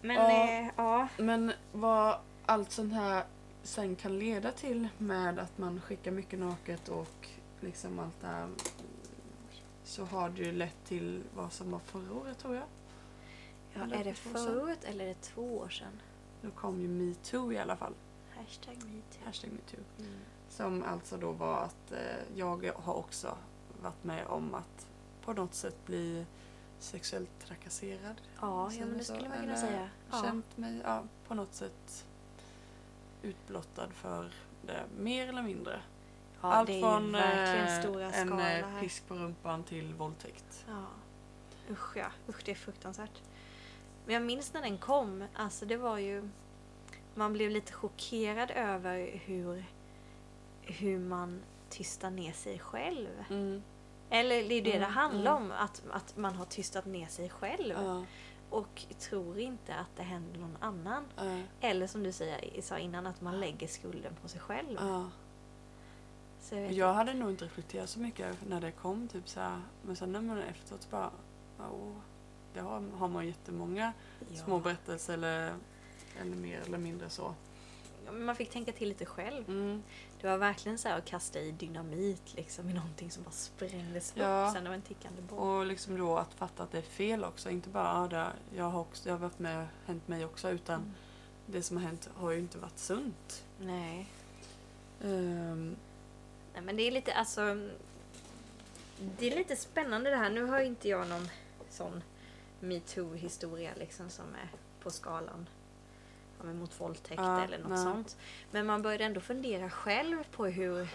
Men Ja. eh, ja. Men vad allt sånt här sen kan leda till med att man skickar mycket naket och liksom allt det här så har det ju lett till vad som var förra året tror jag. ja Eller är det förra året eller är det två år sedan? Då kom ju metoo i alla fall. Hashtag metoo. Hashtag metoo. Mm. Som alltså då var att eh, jag har också varit med om att på något sätt bli sexuellt trakasserad. Ja, ja men det så, skulle man kunna eller säga. Ja. Känt mig ja, på något sätt utblottad för det, mer eller mindre. ja, Allt från eh, en eh, här. pisk på rumpan till våldtäkt. Ja. Usch ja, usch det är fruktansvärt. Men jag minns när den kom, alltså det var ju... Man blev lite chockerad över hur, hur man tystar ner sig själv. Mm. Eller det är det det Mm, handlar mm. om, att, att man har tystat ner sig själv. Ja, Och tror inte att det händer någon annan. ja, Eller som du säger, sa innan, att man lägger skulden på sig själv. ja. Så jag Jag hade nog inte reflekterat så mycket när det kom. Typ så här. Men sen när man efteråt bara... Oh, det har, har man jättemånga Ja. små berättelser eller, eller mer eller mindre så. Man fick tänka till lite själv. Mm. Det var verkligen så att kasta i dynamit liksom, i någonting som bara sprängdes Ja. upp. Sen det var en tickande bomb. Och liksom då att fatta att det är fel också. Inte bara ah, det, jag har också, jag har varit med, hänt mig också. Utan Mm. det som har hänt har ju inte varit sunt. Nej. Ehm, Nej men det är lite alltså Det är lite spännande det här. Nu har ju inte jag någon sån metoo-historia liksom som är på skalan mot våldtäkt Ja, eller något nej. sånt. Men man började ändå fundera själv på hur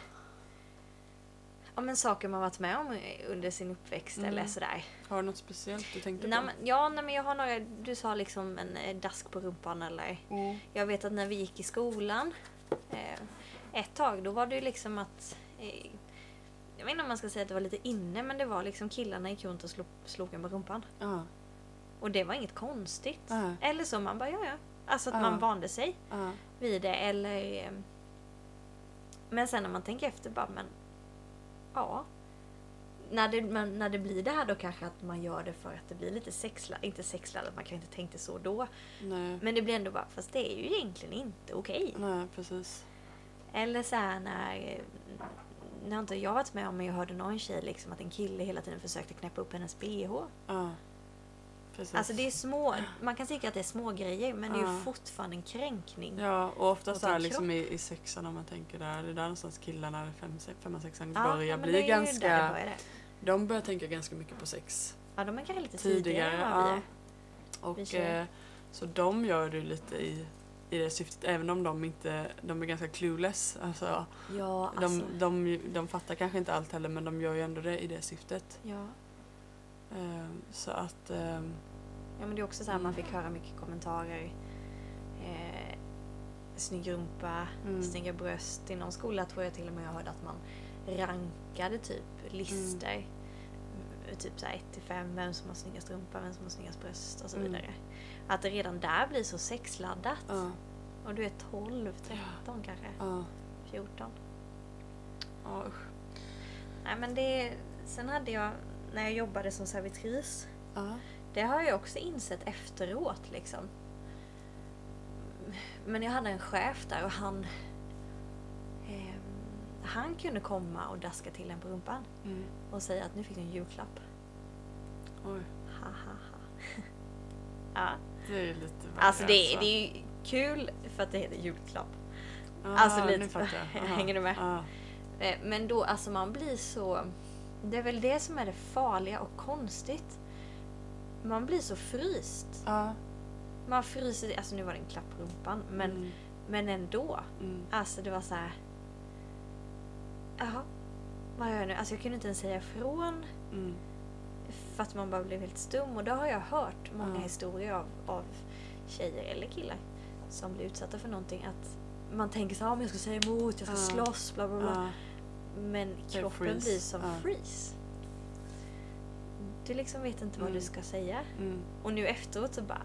Ja men saker man varit med om under sin uppväxt Mm. eller sådär. har du något speciellt du tänkte Nej, på? men, ja, nej, men jag har några, du sa liksom en eh, dask på rumpan eller Mm. Jag vet att när vi gick i skolan eh, ett tag då var det ju liksom att eh, jag vet inte om man ska säga att det var lite inne men det var liksom killarna gick runt och slog, slog en på rumpan. Ja, Och det var inget konstigt. Nej. Eller så man bara ja ja. Alltså att Ja. man vande sig ja, vid det eller eh, Men sen när man tänker efter bara men ja. När det, men när det blir det här då kanske att man gör det för att det blir lite sexladdat. Inte sexladdat, man kan inte tänka så då. nej, Men det blir ändå bara, fast det är ju egentligen inte okej. nej precis. Eller så här när, när inte jag varit med om men jag hörde någon tjej liksom att en kille hela tiden försökte knäppa upp hennes bh. Ja, precis. Alltså det är små, man kan tycka att det är små grejer men det är ju Ja. fortfarande en kränkning. Ja, och ofta Mot så här en liksom i, i sexan om man tänker där, det är där någonstans killarna, fem, femman, sexan, Ja, börjar ja, bli är ganska... började. De börjar tänka ganska mycket på sex Ja, de är kanske lite tidigare, tidigare. Ja. är. Vi Och, eh, så de gör det lite i, i det syftet, även om de inte, de är ganska clueless. Alltså, Ja, de, alltså. de, de fattar kanske inte allt heller men de gör ju ändå det i det syftet. Ja. Ehm, så att... ehm, ja, men det är också så här man Mm. fick höra mycket kommentarer. Eh, snygg rumpa, Mm. snygga bröst. I någon skola tror jag till och med jag hörde att man rankade typ listor. Mm, Typ så här 1 till 5, vem som har snyggast rumpa, vem som har snyggast bröst och så Mm. vidare. Att det redan där blir så sexladdat. ja, Och du är 12, 13 kanske, ja, 14. ja, usch. Nej men det, sen hade jag, när jag jobbade som servitris, Ja, det har jag också insett efteråt liksom. Men jag hade en chef där och han ehm, han kunde komma och daska till en på rumpan mm, och säga att nu fick du en julklapp. oj. Ha, ha, ha. ja. Det är ju lite Alltså det, är- det är ju kul för att det heter julklapp. Ah, alltså lite-. Hänger du med? Ja. Eh, Men då, alltså man blir så... Det är väl det som är det farliga och konstigt. Man blir så fryst. Ja. Man fryser, alltså nu var det en klapp på rumpan, men, Mm, men ändå. mm, Alltså det var så här. Jaha, vad gör jag nu? Alltså jag kunde inte ens säga ifrån. mm, För att man bara blev helt stum. Och då har jag hört många Ja. historier av, av tjejer eller killar som blir utsatta för någonting. Att man tänker så här, "Ja, men jag ska säga emot, jag ska Ja. slåss, bla bla bla. ja. men Det kroppen blir som Ja. freeze. Du liksom vet inte vad Mm. du ska säga. Mm. Och nu efteråt så bara,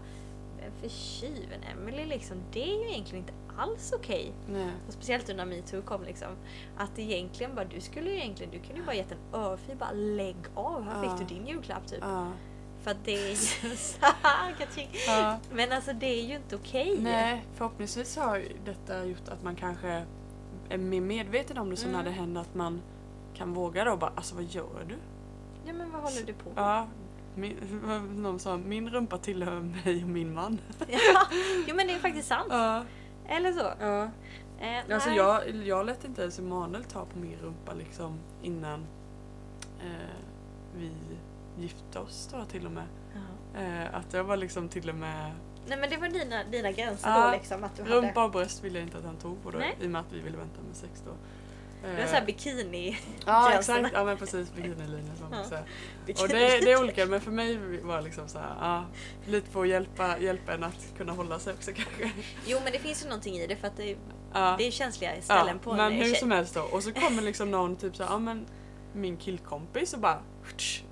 men för tjuven Emily liksom, det är ju egentligen inte alls okej. Nej. Och speciellt när metoo kom liksom. Att egentligen bara, du skulle ju egentligen, du kunde ju bara gett en örfil, bara lägg av, här Ja. fick du din julklapp typ. Ja. För att det är ju. Ja. Men alltså det är ju inte okej. Nej, förhoppningsvis har detta gjort att man kanske är mer medveten om det så Mm. när det händer att man kan våga då bara alltså vad gör du? Ja men vad håller du på med? Ja, min, någon sa min rumpa tillhör mig och min man. Ja. Jo men det är faktiskt sant. Ja. Eller så. ja. Eh, Alltså nej. jag, jag lät inte ens Emanuel ta på min rumpa liksom innan eh, vi gifte oss då till och med. Ja. Eh, att jag var liksom till och med Nej men det var dina, dina gränser Ja, då liksom att du hade... rumpa och bröst ville jag inte att han tog på då Nej. i och med att vi ville vänta med sex då. Har Eh, såhär bikini... Ja exakt, ja men precis bikinilinjen som Ja. bikini. Och det, det är olika men för mig var det liksom så här, ja, lite för att hjälpa, hjälpa en att kunna hålla sig också kanske. Jo men det finns ju någonting i det för att det, Ja, det är känsliga ställen ja, på en men hur som helst då. Och så kommer liksom någon typ så här, ja men min killkompis och bara,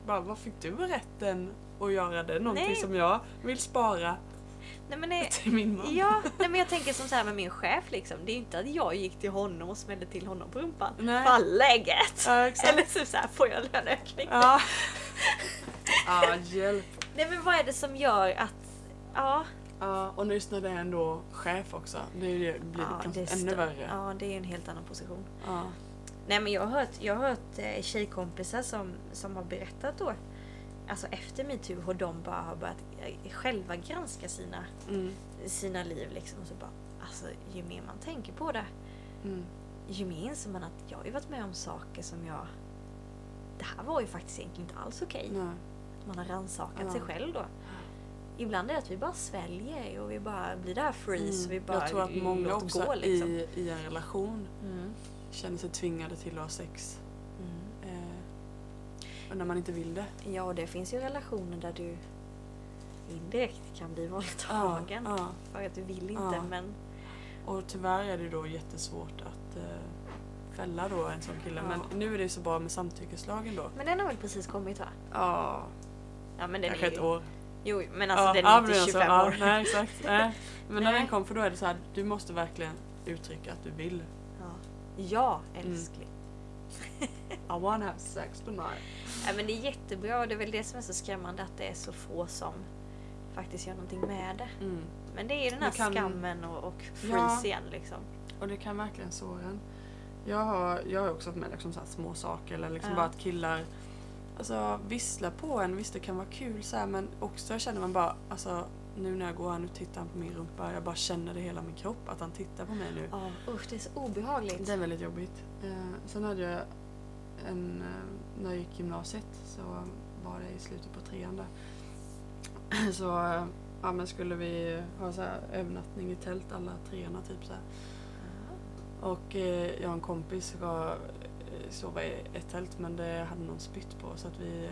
bara vad fick du rätten att göra det? Någonting Nej. som jag vill spara Nej men det, till min man. Ja, nej, men jag tänker som så här med min chef liksom. Det är inte att jag gick till honom och smällde till honom på rumpan. Nej. Fan läget! Ja. Eller typ så här, får jag löneökning? Ja. ja, hjälp. Nej men vad är det som gör att... Ja, Ja, och just när det är ändå chef också, det, det, blir ja, det kanske är ännu värre. Ja, det är en helt annan position. Ja. Nej men jag har hört, jag har hört eh, tjejkompisar som, som har berättat då, alltså efter metoo, hur de bara har börjat eh, själva granska sina, Mm. sina liv liksom. Och så bara, alltså ju mer man tänker på det, Mm. ju mer inser man att jag har ju varit med om saker som jag... Det här var ju faktiskt egentligen inte alls okej. Nej. Man har rannsakat Ja. sig själv då. Ibland är det att vi bara sväljer och vi bara blir det här freeze. Mm. Vi bara jag tror att många också gå, liksom. i, i en relation Mm. känner sig tvingade till att ha sex. Mm. När man inte vill det. Ja, och det finns ju relationer där du indirekt kan bli våldtagen. Ja, För att du vill inte Ja. men... Och tyvärr är det då jättesvårt att eh, fälla då en sån kille. Men nu är det så bra med samtyckeslagen då. Men den har väl precis kommit va? Ja, Ja men den kanske är ett ju... år. Jo men alltså ja, den är inte alltså, 25 ja, år. Nej, exakt. Nej. Men när Nej. den kom, för då är det så här, du måste verkligen uttrycka att du vill. Ja. ja Mm. I wanna have sex tonight. Ja, men det är jättebra och det är väl det som är så skrämmande att det är så få som faktiskt gör någonting med det. Mm. Men det är ju den här kan- skammen och, och freeze Ja. liksom. Och det kan verkligen såra en. Jag har, jag har också haft med liksom så små saker eller liksom Ja. bara att killar alltså, visslar på en. Visst det kan vara kul så här, men också känner man bara alltså nu när jag går här nu tittar han på min rumpa. Jag bara känner det i hela min kropp att han tittar på mig nu. Ja, usch det är så obehagligt. Det är väldigt jobbigt. Eh, sen hade jag en, eh, när jag gick gymnasiet så var det i slutet på trean där. Så eh, ja, men skulle vi ha så här övernattning i tält alla treorna typ så här. Och eh, jag och en kompis ska eh, sova i ett tält men det hade någon spytt på så att vi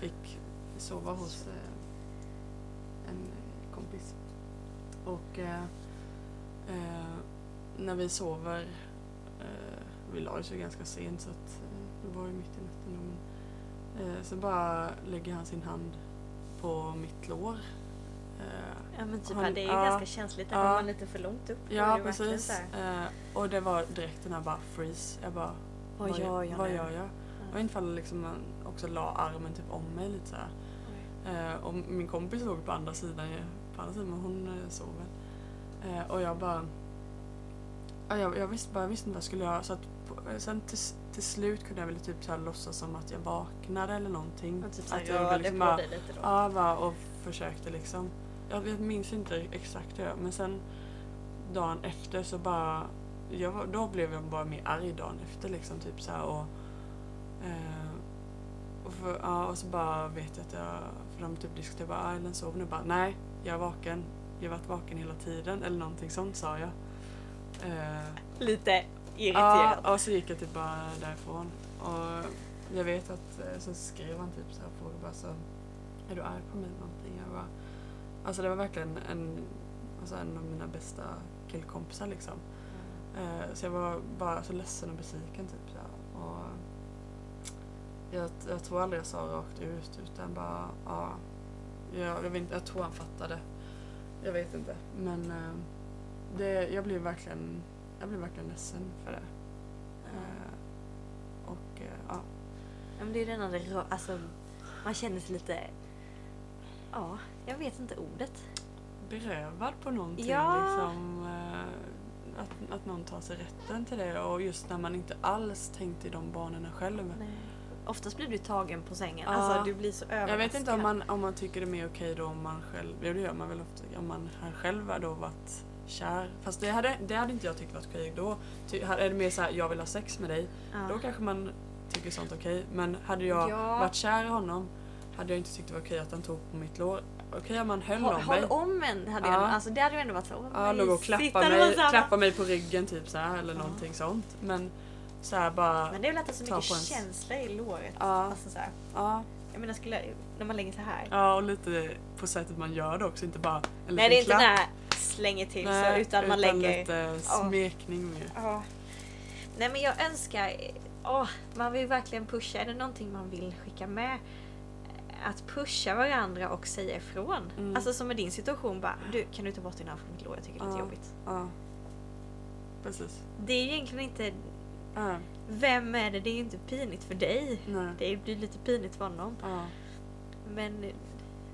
fick sova hos eh, en kompis. Och eh, eh, när vi sover, eh, vi la oss ju ganska sent så att eh, det var ju mitt i natten då, men, eh, så bara lägger han sin hand på mitt lår. Eh, Ja men typ Han- det är ju ja. ganska känsligt där Ja. man lite för långt upp. Ja precis. och det var direkt den här bara freeze. Jag bara, Vad gör jag Vad gör jag? Och inte fall liksom man också la armen typ om mig lite så här. Och min kompis låg på andra sidan, på andra sidan men hon eh, sov väl. Eh, och jag bara... Ja, jag, jag visste bara jag visste inte vad jag skulle göra. Så att, på- eh, sen till, till slut kunde jag väl typ så här låtsas som att jag vaknade eller någonting. Och typ att jag rörde liksom på bara- dig lite då. Ja, bara, och försökte liksom. Jag, jag minns inte exakt hur jag men sen dagen efter så bara, jag, då blev jag bara mer arg dagen efter liksom typ så här och, eh, och, för, ja, och så bara vet jag att jag, för de typ diskuterade bara, ah, Ellen sover nu? Bara, nej, jag är vaken. Jag har varit vaken hela tiden eller någonting sånt sa jag. Eh, Lite irriterad. Ja, och så gick jag typ bara därifrån. Och jag vet att eh, så skrev han typ så här frågor bara så Är du arg på mig eller någonting? Jag bara, alltså det var verkligen en, alltså en av mina bästa killkompisar liksom. Eh, så jag var bara så ledsen och besviken typ så här. Och jag, jag tror aldrig jag sa rakt ut utan bara ja. Jag, jag, vet jag tror han fattade. Jag vet inte. Men eh, det, jag blev verkligen jag blev verkligen ledsen för det. Eh, och eh, ja. Ja, men det är andra, rö- alltså man känner sig lite, ja, jag vet inte ordet. berövad på någonting. Ja. Liksom, eh, att, att någon tar sig rätten till det och just när man inte alls tänkte i de banorna själv. Nej. Oftast blir du tagen på sängen, Ja. alltså du blir så överraskad. Jag vet inte om man, om man tycker det är mer okej då om man själv, ja det gör man väl ofta, om man själv har då varit kär. Fast det hade, det hade inte jag tyckt varit okej då. Ty, är det mer såhär, jag vill ha sex med dig, Ja. då kanske man tycker sånt okej. Men hade jag Ja. varit kär i honom hade jag inte tyckt det var okej att han tog på mitt lår. Okej om han höll Håll, om håll mig. om en hade Ja. jag, alltså det hade ju ändå varit så. Ja, låg och mysigt. klappa Hade varit mig, så här, klappa mig på ryggen typ så här, eller Ja. någonting sånt. Men så här bara... Men det är väl att det är så mycket ens- känsla i låret. Ja. Alltså så här, Ja, jag menar skulle, när man lägger så här. ja, och lite på sättet man gör det också, inte bara en Nej det är inte här slänger till Nej, så utan man lägger... lite smekning mer. Ja. Nej men jag önskar, åh, man vill verkligen pusha. Är det någonting man vill skicka med? Att pusha varandra och säga ifrån. Mm. Alltså som i din situation bara, du kan du ta bort din arm från mitt lår? Jag tycker det är lite jobbigt. Ja. Precis. Det är ju egentligen inte, Ja, vem är det? Det är ju inte pinigt för dig. nej. Det blir lite pinigt för honom. Ja. Men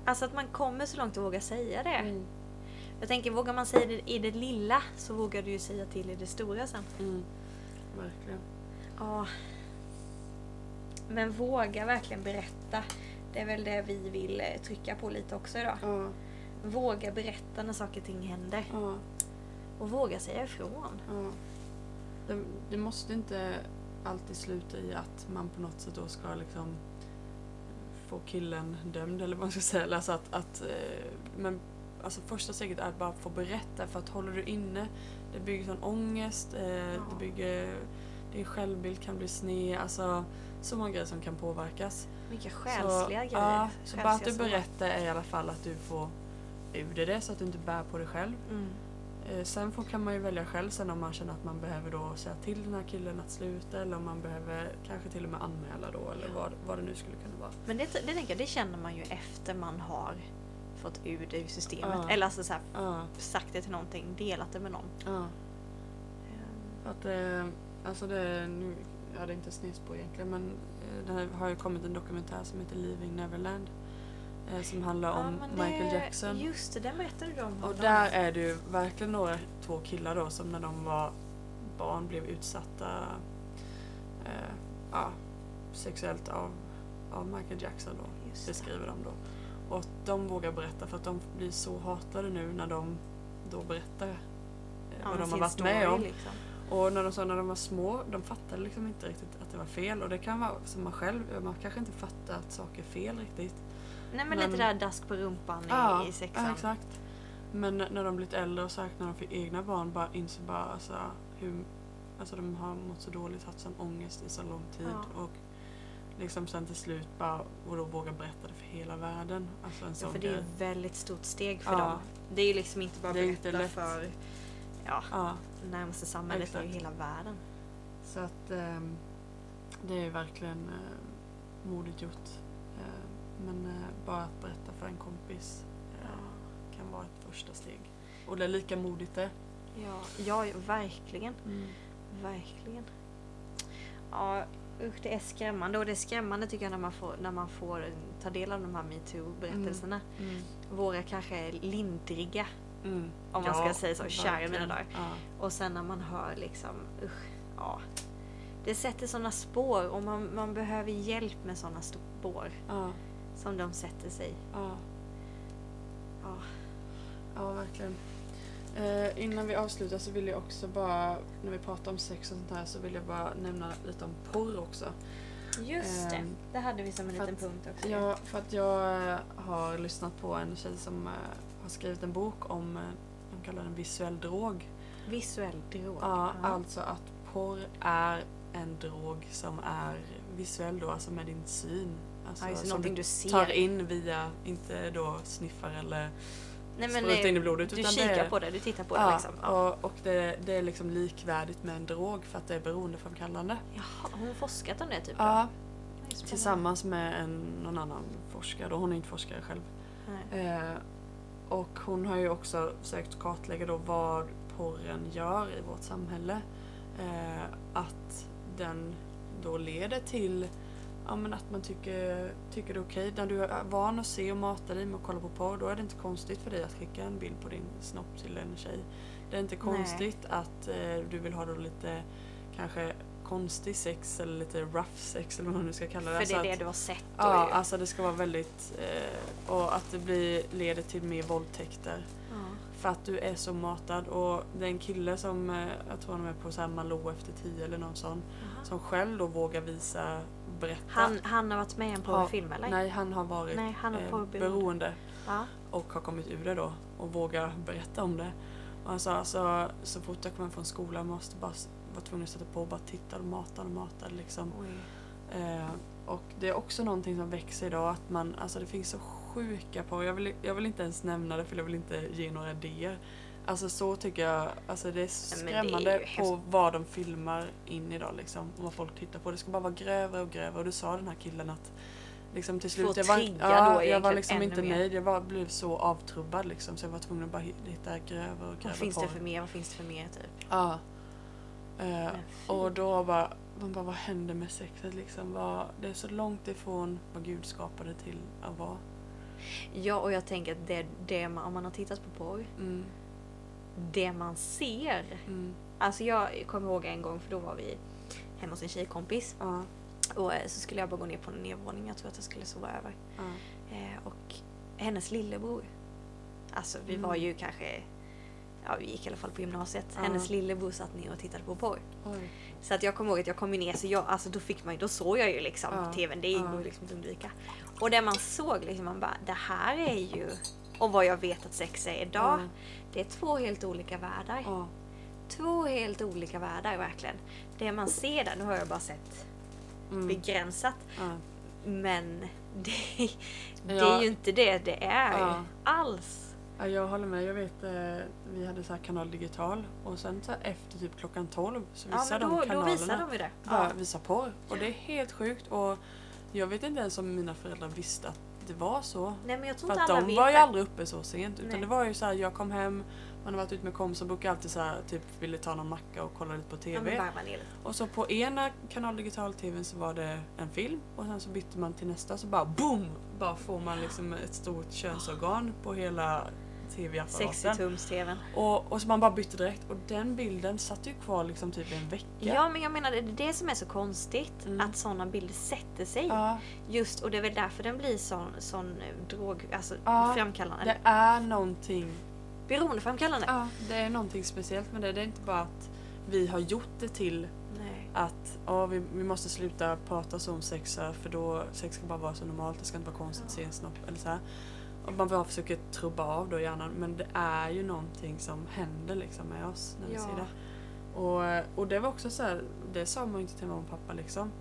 alltså att man kommer så långt och vågar säga det. Mm. Jag tänker, vågar man säga det i det lilla så vågar du ju säga till i det stora sen. Mm. Verkligen. Ja. Men våga verkligen berätta. Det är väl det vi vill eh, trycka på lite också idag. Ja. Våga berätta när saker och ting händer. Ja. Och våga säga ifrån. Ja. Det, det måste inte alltid sluta i att man på något sätt då ska liksom få killen dömd eller vad man ska säga. Alltså att, att, eh, men alltså första steget är att bara få berätta för att håller du inne det bygger sån ångest, eh, det bygger din självbild kan bli sned, alltså så många grejer som kan påverkas. Mycket så, själsliga grejer. Ja, så bara att du berättar är i alla fall att du får ur dig det så att du inte bär på dig själv. Mm. Eh, Sen får, kan man ju välja själv sen om man känner att man behöver då säga till den här killen att sluta eller om man behöver kanske till och med anmäla då eller vad, vad det nu skulle kunna vara. Men det, det tänker jag, det känner man ju efter man har fått ur det ur systemet. Ja. Eller alltså så här, Ja, sagt det till någonting, delat det med någon. ja. För att eh, alltså det, nu, ja det är inte snedspår egentligen men eh, det har ju kommit en dokumentär som heter Leaving Neverland. Eh, som handlar ja, om men Michael det- Jackson. Just det, den berättade du om. Och där är det ju verkligen några, två killar då som när de var barn blev utsatta eh, ja, sexuellt av, av Michael Jackson då. Just beskriver de då. Och de vågar berätta för att de blir så hatade nu när de då berättar eh, Ja, vad de har varit med om. Liksom. Och när de sa när de var små, de fattade liksom inte riktigt att det var fel. Och det kan vara som man själv, man kanske inte fattar att saker är fel riktigt. Nej men, Men- lite där dask på rumpan Ja, i, i sexan. Ja, exakt. Men när de blivit äldre och säkert när de fick egna barn bara inser bara alltså, hur alltså, de har mått så dåligt, haft sån ångest i så lång tid. Ja. Och liksom sen till slut bara och då våga berätta det för hela världen. Alltså en Ja, för det är ett väldigt stort steg för Ja. dem. Det är ju liksom inte bara inte berätta lätt. för ja, Ja, närmaste samhället, det är ju Exakt. hela världen. så att ehm, det är ju verkligen eh, modigt gjort. Men eh, bara att berätta för en kompis eh, kan vara ett första steg. Och det är lika modigt det. Ja, ja verkligen. Verkligen. Ja, usch det är skrämmande. Och det är skrämmande tycker jag när man får, när man får ta del av de här metoo-berättelserna. Mm. Våra kanske lindriga, Mm. om man ska säga så, kär i mina dagar. Ja. Och sen när man hör liksom, usch, ja. Det sätter sådana spår och man, man behöver hjälp med sådana spår Ja, som de sätter sig. ja, Ja. ja verkligen. Eh, innan vi avslutar så vill jag också bara, när vi pratar om sex och sånt här, så vill jag bara nämna lite om porr också. Just det, Ehm, det hade vi som en liten att punkt också. Ja, för att jag eh, har lyssnat på en tjej som eh, har skrivit en bok om, eh, de kallar den visuell drog. Visuell drog. Ja, alltså att porr är en drog som är visuell då, alltså med din syn. Alltså, ja, det, som någonting du du ser. tar in via, inte då sniffar eller Nej, men, sprutar in i blodet. Du utan kikar det på det, du tittar på det ja, liksom. Ja. och, och det, det är liksom likvärdigt med en drog för att det är beroendeframkallande. Jaha, har hon forskat om det typ? Ja, spännande. tillsammans med en, någon annan forskare. Då. Hon är inte forskare själv. Eh, och hon har ju också försökt kartlägga då vad porren gör i vårt samhälle. Eh, att den då leder till ja, men att man tycker, tycker det är okej. När du är van att se och mata dig med att kolla på porr då är det inte konstigt för dig att skicka en bild på din snopp till en tjej. Det är inte Nej. konstigt att eh, du vill ha då lite kanske konstig sex eller lite rough sex eller vad man nu ska kalla det. För Alltså det är att- det du har sett då Ja, ju. alltså det ska vara väldigt... Eh, och att det blir, leder till mer våldtäkter. Ja. För att du är så matad. Och det är en kille som, eh, jag tror han är på så här Malou efter tio eller någon sån. Jaha. Som själv då vågar visa, berätta. Han, han har varit med i en porrfilm eller? Nej, han har varit Nej, han har eh, beroende. Ja. Och har kommit ur det då. Och vågar berätta om det. Och han sa alltså, så fort jag kommer från skolan måste bara s- vara tvungen att sätta på och bara titta och mata och mata liksom. Eh, och det är också någonting som växer idag att man, alltså det finns så sjuka på, jag vill, jag vill inte ens nämna det för jag vill inte ge några idéer. Alltså så tycker jag, alltså det är men det är skrämmande på vad de filmar in idag liksom. Och vad folk tittar på. Det ska bara vara grövre och grövre och du sa den här killen att liksom till slut, Få jag var, ja, jag var liksom inte mer. nöjd. Jag var, blev så avtrubbad liksom så jag var tvungen att bara hi- hitta grövre och grövre Vad finns det porr. för mer? Vad finns det för mer typ? Ja. Fy. och då bara, man bara, vad händer med sexet liksom? Vad, det är så långt ifrån vad Gud skapade till att vara. Ja, och jag tänker att det, det man, om man har tittat på porr, Mm, det man ser. mm, Alltså jag kommer ihåg en gång för då var vi hemma hos en tjejkompis ja, och eh, så skulle jag bara gå ner på en nedervåning. Jag tror att jag skulle sova över. ja, Eh, och hennes lillebror. Alltså vi Mm. var ju kanske, ja vi gick i alla fall på gymnasiet. Ja. Hennes lillebror satt ner och tittade på porr. Så att jag kommer ihåg att jag kom ner så jag, alltså då fick man då såg jag ju liksom tvn. Det går ju liksom att undvika. Och det man såg liksom, man bara det här är ju, och vad jag vet att sex är idag. Ja. Det är två helt olika världar. ja, Två helt olika världar verkligen. Det man ser där, nu har jag bara sett mm, begränsat. ja, Men det, det Ja. är ju inte det det är Ja. alls. ja, jag håller med. Jag vet, eh, vi hade så här kanal digital och sen så efter typ klockan 12 så Ja men då, de då kanalerna visar de ju det. bara Ja. visar porr. Och det är helt sjukt. Och jag vet inte ens om mina föräldrar visste att det var så. Nej men jag tror För inte att alla de vet var ju det. aldrig uppe så sent. Utan Nej. det var ju så här, jag kom hem, man har varit ute med kompisar och brukar alltid så här, typ ville ta någon macka och kolla lite på Ja, men TV. varva ner lite. och så på ena kanal digital TVn så var det en film och sen så bytte man till nästa så bara boom! Bara får man liksom ett stort könsorgan på hela 60 TV-apparaten. tums tvn. Och, och så man bara bytte direkt och den bilden satt ju kvar liksom typ en vecka. Ja men jag menar det är det som är så konstigt. Mm. Att sådana bilder sätter sig. Ja, Just och det är väl därför den blir sån, sån eh, drog, alltså Ja, framkallande. det är någonting Beroendeframkallande. Ja, det är någonting speciellt med det. Det är inte bara att vi har gjort det till Nej. att ja, vi, vi måste sluta prata så om sex för då sex ska bara vara så normalt. Det ska inte vara konstigt att se en snopp eller så här. Och man bara försöker trubba av då hjärnan men det är ju någonting som händer liksom med oss när vi Ja. ser det. Och, och det var också så här, det sa man ju inte till mamma och pappa liksom.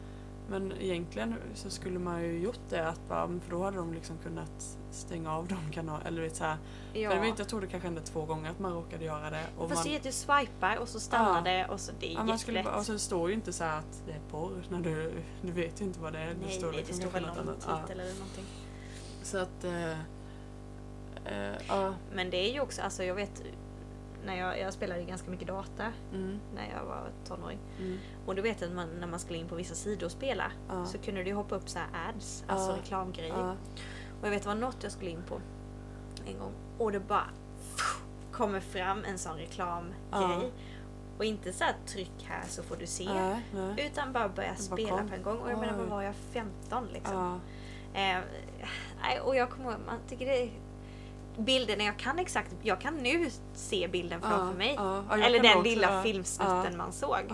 Men egentligen så skulle man ju gjort det att bara, för då hade de liksom kunnat stänga av de kanalerna. Eller vet så här, Ja. för jag, vet, jag tror det kanske hände två gånger att man råkade göra det. Och Fast man, det är att du swipar och så stannar Ja. det och så det är ja, man skulle och så står ju inte så att det är porr. När du, du vet ju inte vad det är. Nej, står nej, det liksom står kanske väl något någon annat. Ja. titel eller någonting. Så att... Eh, eh, ja. Men det är ju också, alltså jag vet när jag, jag spelade ganska mycket data Mm, när jag var tonåring. mm, Och du vet att man, när man skulle in på vissa sidor och spela Ja. så kunde det ju hoppa upp så här ads, alltså reklamgrejer. Och jag vet det var något jag skulle in på en gång och det bara kommer fram en sån reklamgrej. Och inte så här tryck här så får du se. Utan bara börja spela kom. på en gång. Och jag menar, vad var jag? 15 liksom. Eh, och jag kommer man tycker det är bilden, jag kan exakt, jag kan nu se bilden framför ja, mig. ja, Eller den också- lilla ja, filmsnutten man såg.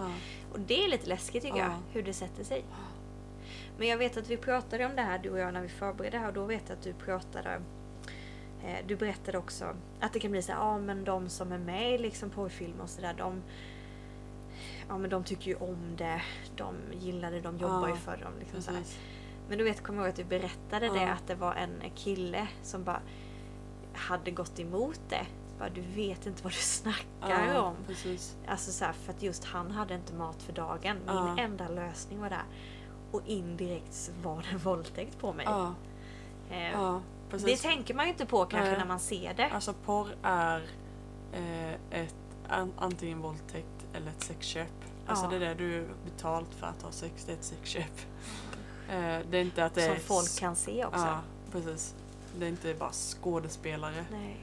Och det är lite läskigt tycker Ja. jag, hur det sätter sig. Men jag vet att vi pratade om det här du och jag när vi förberedde här och då vet jag att du pratade eh, du berättade också att det kan bli så ja men de som är med liksom porrfilmer och sådär de Ja men de tycker ju om det, de gillar det, de jobbar ju för dem. Liksom. Men du vet, kommer ihåg att du berättade det att det var en kille som bara hade gått emot det. Bara, du vet inte vad du snackar Ja, om. precis. Alltså så här, för att just han hade inte mat för dagen. Min Ja. enda lösning var där. och indirekt var det en våldtäkt på mig. Ja, Eh, det tänker man ju inte på kanske Nej. när man ser det. Alltså porr är eh, ett, an, antingen våldtäkt eller ett sexköp. Alltså det är det du betalt för att ha sex, det är ett sexköp. Eh, det är inte att det Som är... folk kan se också. Ja, precis. Det är inte bara skådespelare. Nej.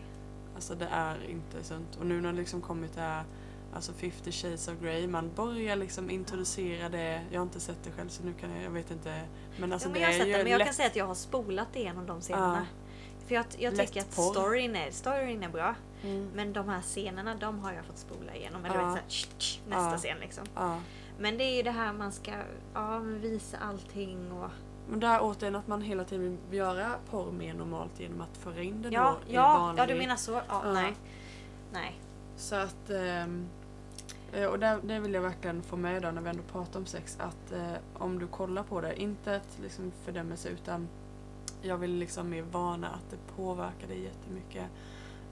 Alltså det är inte sunt. Och nu när det liksom kommit det här Alltså 50 shades of Grey, man börjar liksom introducera det. Jag har inte sett det själv så nu kan jag, jag vet inte. Men alltså ja, men det jag har är sett ju det, men jag lätt. kan säga att jag har spolat igenom de scenerna. För jag, jag tycker att storyn är, storyn är bra. Mm. Men de här scenerna, de har jag fått spola igenom. Eller Ja. vet, så här, nästa Ja. scen liksom. Men det är ju det här man ska ja, visa allting och... Men där återigen att man hela tiden vill göra porr mer normalt genom att föra in det Ja, då i ja, vanlig... ja, du menar så? Ja, Ja. nej. Nej. Så att... eh, och där, det vill jag verkligen få med då när vi ändå pratar om sex. Att eh, om du kollar på det, inte ett liksom fördömelse utan jag vill liksom mer varna att det påverkar dig jättemycket.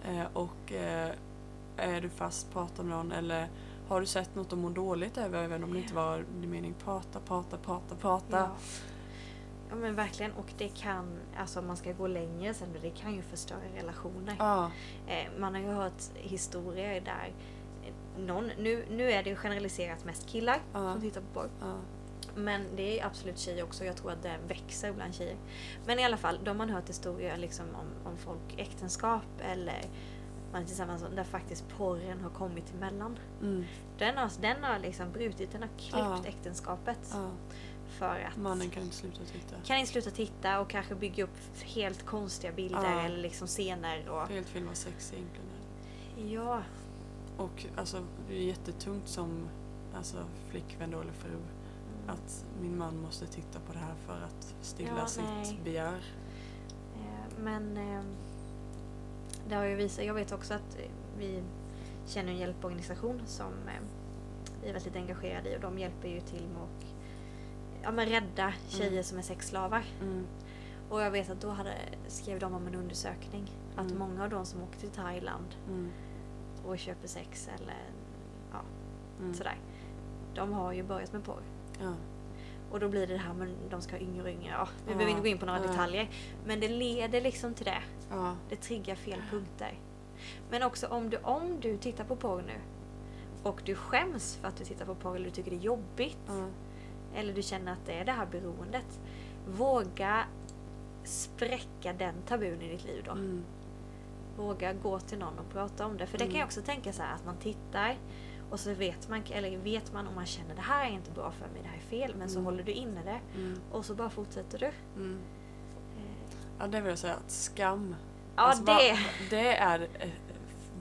Eh, och är du fast, prata med någon eller har du sett något och mår dåligt över, även om det inte var din mening, prata, prata, prata, prata. Ja. Ja men verkligen och det kan, alltså om man ska gå längre sen, det kan ju förstöra relationer. Ja, Eh, man har ju hört historier där eh, någon, nu, nu är det ju generaliserat mest killar Ja. som tittar på porr. ja, Men det är absolut tjejer också. Jag tror att det växer bland tjejer. Men i alla fall, de har man hört historier liksom om, om folk äktenskap eller man är tillsammans där faktiskt porren har kommit emellan. mm, Den har, den har liksom brutit, den har klippt Ja. äktenskapet. ja. För att Mannen kan inte sluta titta. kan inte sluta titta och kanske bygga upp helt konstiga bilder Ja. eller liksom scener. Och, Helt fel vad sex egentligen ja, Och alltså, det är jättetungt som alltså, flickvän då, eller fru mm. att min man måste titta på det här för att stilla Ja, sitt nej. begär. Eh, Men eh, det har ju visat, jag vet också att eh, vi känner en hjälporganisation som eh, vi är väldigt engagerade i och de hjälper ju till med att ja, men rädda tjejer Mm. som är sexslavar. Mm, Och jag vet att då hade, skrev de om en undersökning att Mm. många av de som åker till Thailand mm, och köper sex eller ja, mm. sådär. De har ju börjat med porr. Ja, Och då blir det det här men de ska ha yngre och yngre. Ja, vi Ja, behöver inte gå in på några detaljer. Men det leder liksom till det. Det triggar fel punkter. Men också om du, om du tittar på porr nu och du skäms för att du tittar på porr eller du tycker det är jobbigt ja, eller du känner att det är det här beroendet. Våga spräcka den tabun i ditt liv då. mm, Våga gå till någon och prata om det. För det kan Mm. jag också tänka så här att man tittar och så vet man, eller vet man om man känner det här är inte bra för mig, det här är fel. Men så Mm. håller du inne det mm, och så bara fortsätter du. Eh, Ja, det vill jag säga att skam. Ja, Alltså, det... va- det är eh,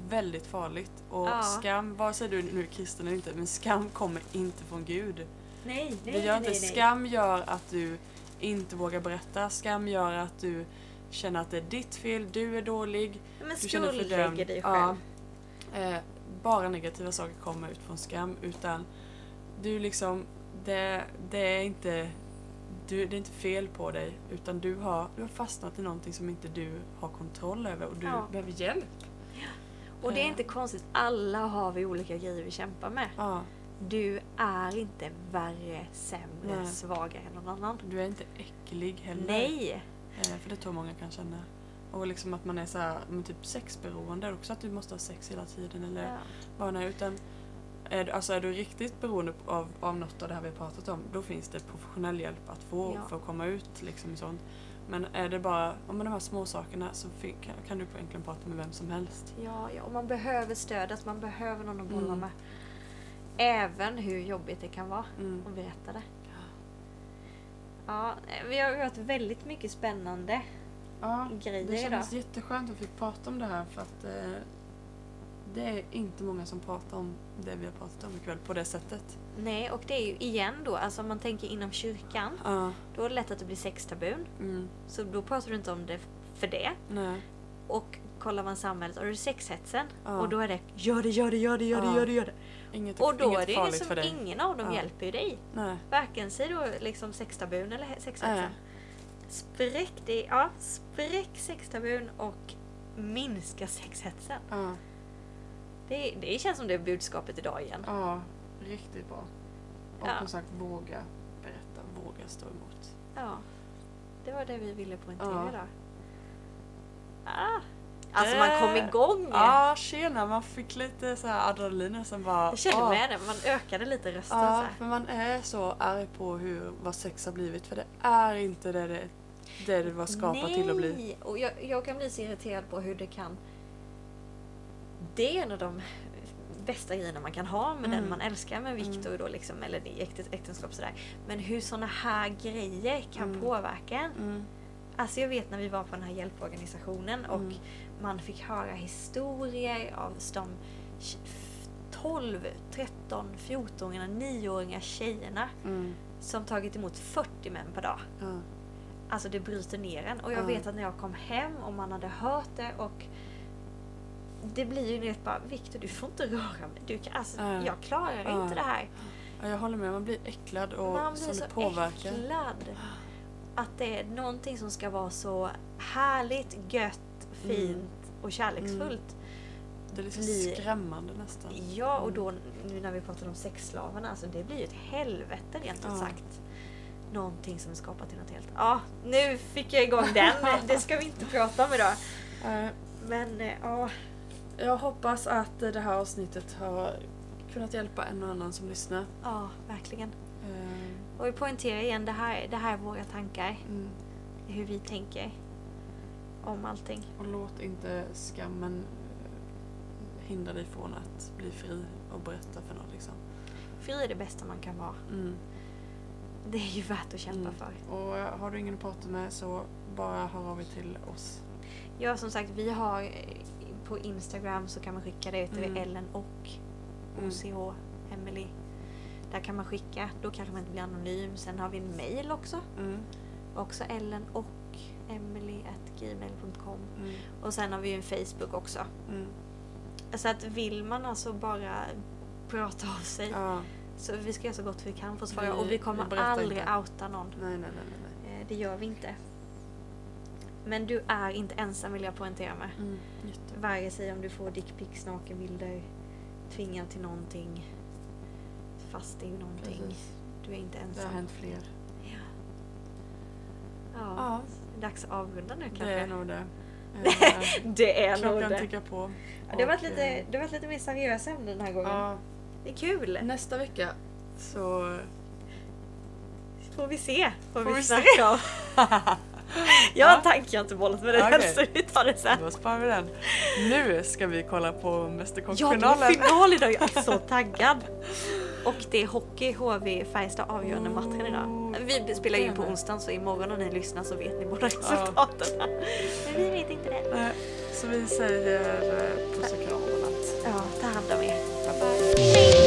väldigt farligt. Och Ja. skam, vare sig du nu är kristen eller inte, men skam kommer inte från Gud. Nej, det gör inte. Skam gör att du inte vågar berätta. Skam gör att du känner att det är ditt fel, du är dålig. Men Du känner dig fördömd. dig själv. Ja. Eh, bara negativa saker kommer ut från skam. Utan du liksom, det, det är inte du, det är inte fel på dig utan du har, du har fastnat i någonting som inte du har kontroll över och du Ja. behöver hjälp. Och det är Eh. inte konstigt, alla har vi olika grejer vi kämpar med. Ja, Du är inte värre, sämre, Nej. svagare än någon annan. du är inte äcklig heller. Nej! Eh, för det tror många kan känna. Och liksom att man är så här, typ sexberoende också, att du måste ha sex hela tiden eller Ja. bara nej, utan är, alltså är du riktigt beroende av, av något av det här vi har pratat om, då finns det professionell hjälp att få Ja. för att komma ut. Liksom, sånt. Men är det bara om de här små sakerna så kan, kan du egentligen prata med vem som helst. Ja, ja, och man behöver stödet, man behöver någon att bolla Mm. med. Även hur jobbigt det kan vara Mm. att berätta det. Ja, vi har hört väldigt mycket spännande. Ja, Grejer det kändes då? jätteskönt att vi fick prata om det här för att eh, det är inte många som pratar om det vi har pratat om ikväll på det sättet. Nej, och det är ju igen då, alltså om man tänker inom kyrkan, Ja, då är det lätt att det blir sextabun. mm, Så då pratar du inte om det för det. nej, Och kollar man samhället, och då är det sexhetsen. Ja. Och då är det gör det, gör det, gör det, gör det, gör det, gör det. Inget, Och då är det ju liksom ingen av dem Ja. hjälper ju dig. Nej. Varken då liksom sextabun eller he- sexhetsen. Nej. Spräck det, ja, spräck sextabun och minska sexhetsen. Ja, Det, det känns som det är budskapet idag igen. ja, riktigt bra. Och Ja. som sagt, våga berätta, våga stå emot. Ja. Det var det vi ville poängtera Ja. Ah. Alltså man kom Det- igång. Ja, tjena, man fick lite så här adrenalin och sen bara... Jag kände ah. med det, man ökade lite rösten så här. för man är så arg på hur, vad sex har blivit. För det är inte det det, det, det var skapat till att bli. Nej, och jag, jag kan bli så irriterad på hur det kan... Det är en av de bästa grejerna man kan ha med den Mm. man älskar med Viktor då liksom, eller i äktenskap sådär. Men hur såna här grejer kan Mm. påverka en. Mm. Alltså jag vet när vi var på den här hjälporganisationen och Mm. man fick höra historier av de 12, 13, 14, 9-åriga tjejerna Mm. som tagit emot 40 män per dag. Ja. Alltså det bryter ner en. Och jag Ja. vet att när jag kom hem och man hade hört det och det blir ju rätt bara Viktor du får inte röra mig. Du kan, alltså, Ja. Jag klarar inte det här. Ja, jag håller med, man blir äcklad och man blir så påverkar. äcklad. Att det är någonting som ska vara så härligt, gött, fint och kärleksfullt. Det är lite blir- skrämmande nästan. Ja, och Mm. då nu när vi pratar om sexslavarna, alltså det blir ju ett helvete rent ut Ja. sagt. Någonting som är skapat till något helt... Ja, nu fick jag igång den. Det ska vi inte prata om idag. Men eh, ja, Jag hoppas att det här avsnittet har kunnat hjälpa en och annan som lyssnar. ja, verkligen. Eh, Och vi poängterar igen, det här, det här är våra tankar. Mm. Hur vi tänker om allting. Och låt inte skammen eh, hindra dig från att bli fri och berätta för någon. Liksom. Fri är det bästa man kan vara. Mm. Det är ju värt att kämpa Mm. för. Och eh, har du ingen att prata med så bara hör av er till oss. Ja, som sagt, vi har eh, på Instagram så kan man skicka det till Mm. Ellen och Mm. OCH Emily. Där kan man skicka, då kanske man inte blir anonym. Sen har vi en mail också. Mm. Också Ellen och Emily at gmail.com. Mm. Och sen har vi ju en Facebook också. Mm. Så att vill man alltså bara prata av sig Ja. så vi ska göra så gott vi kan för att svara. Och vi kommer vi aldrig inte. outa någon. Nej, nej, nej. Eh, Det gör vi inte. Men du är inte ensam vill jag poängtera med. Mm. Vare sig om du får dickpics, nakenbilder, tvingad till någonting, fast i någonting. Precis. Du är inte Det ensam. har hänt fler. Ja. Ja. Ja, Dags att avrunda nu kanske. det är nog det. Det är nog Klockan det. tickar på. Ja, det har varit lite, eh, det har varit lite mer seriösa ämnen den här gången. Ja, Det är kul. nästa vecka så... Får vi se vad Får vi vi snackar om. Jag har Ja. en tanke jag har inte bollat med dig Okej. så vi tar det sen. Då sparar vi den. Nu ska vi kolla på Ja, det är Mästerkocksfinalen. final idag. Jag är så taggad. Och det är hockey, HV, Färjestad avgörande matchen idag. Vi spelar ju på onsdagen så imorgon när ni lyssnar så vet ni båda resultaten. Men vi vet inte det. Nej, Så vi säger eh, puss och kram och natt. Ja, ta hand om er. Bye bye.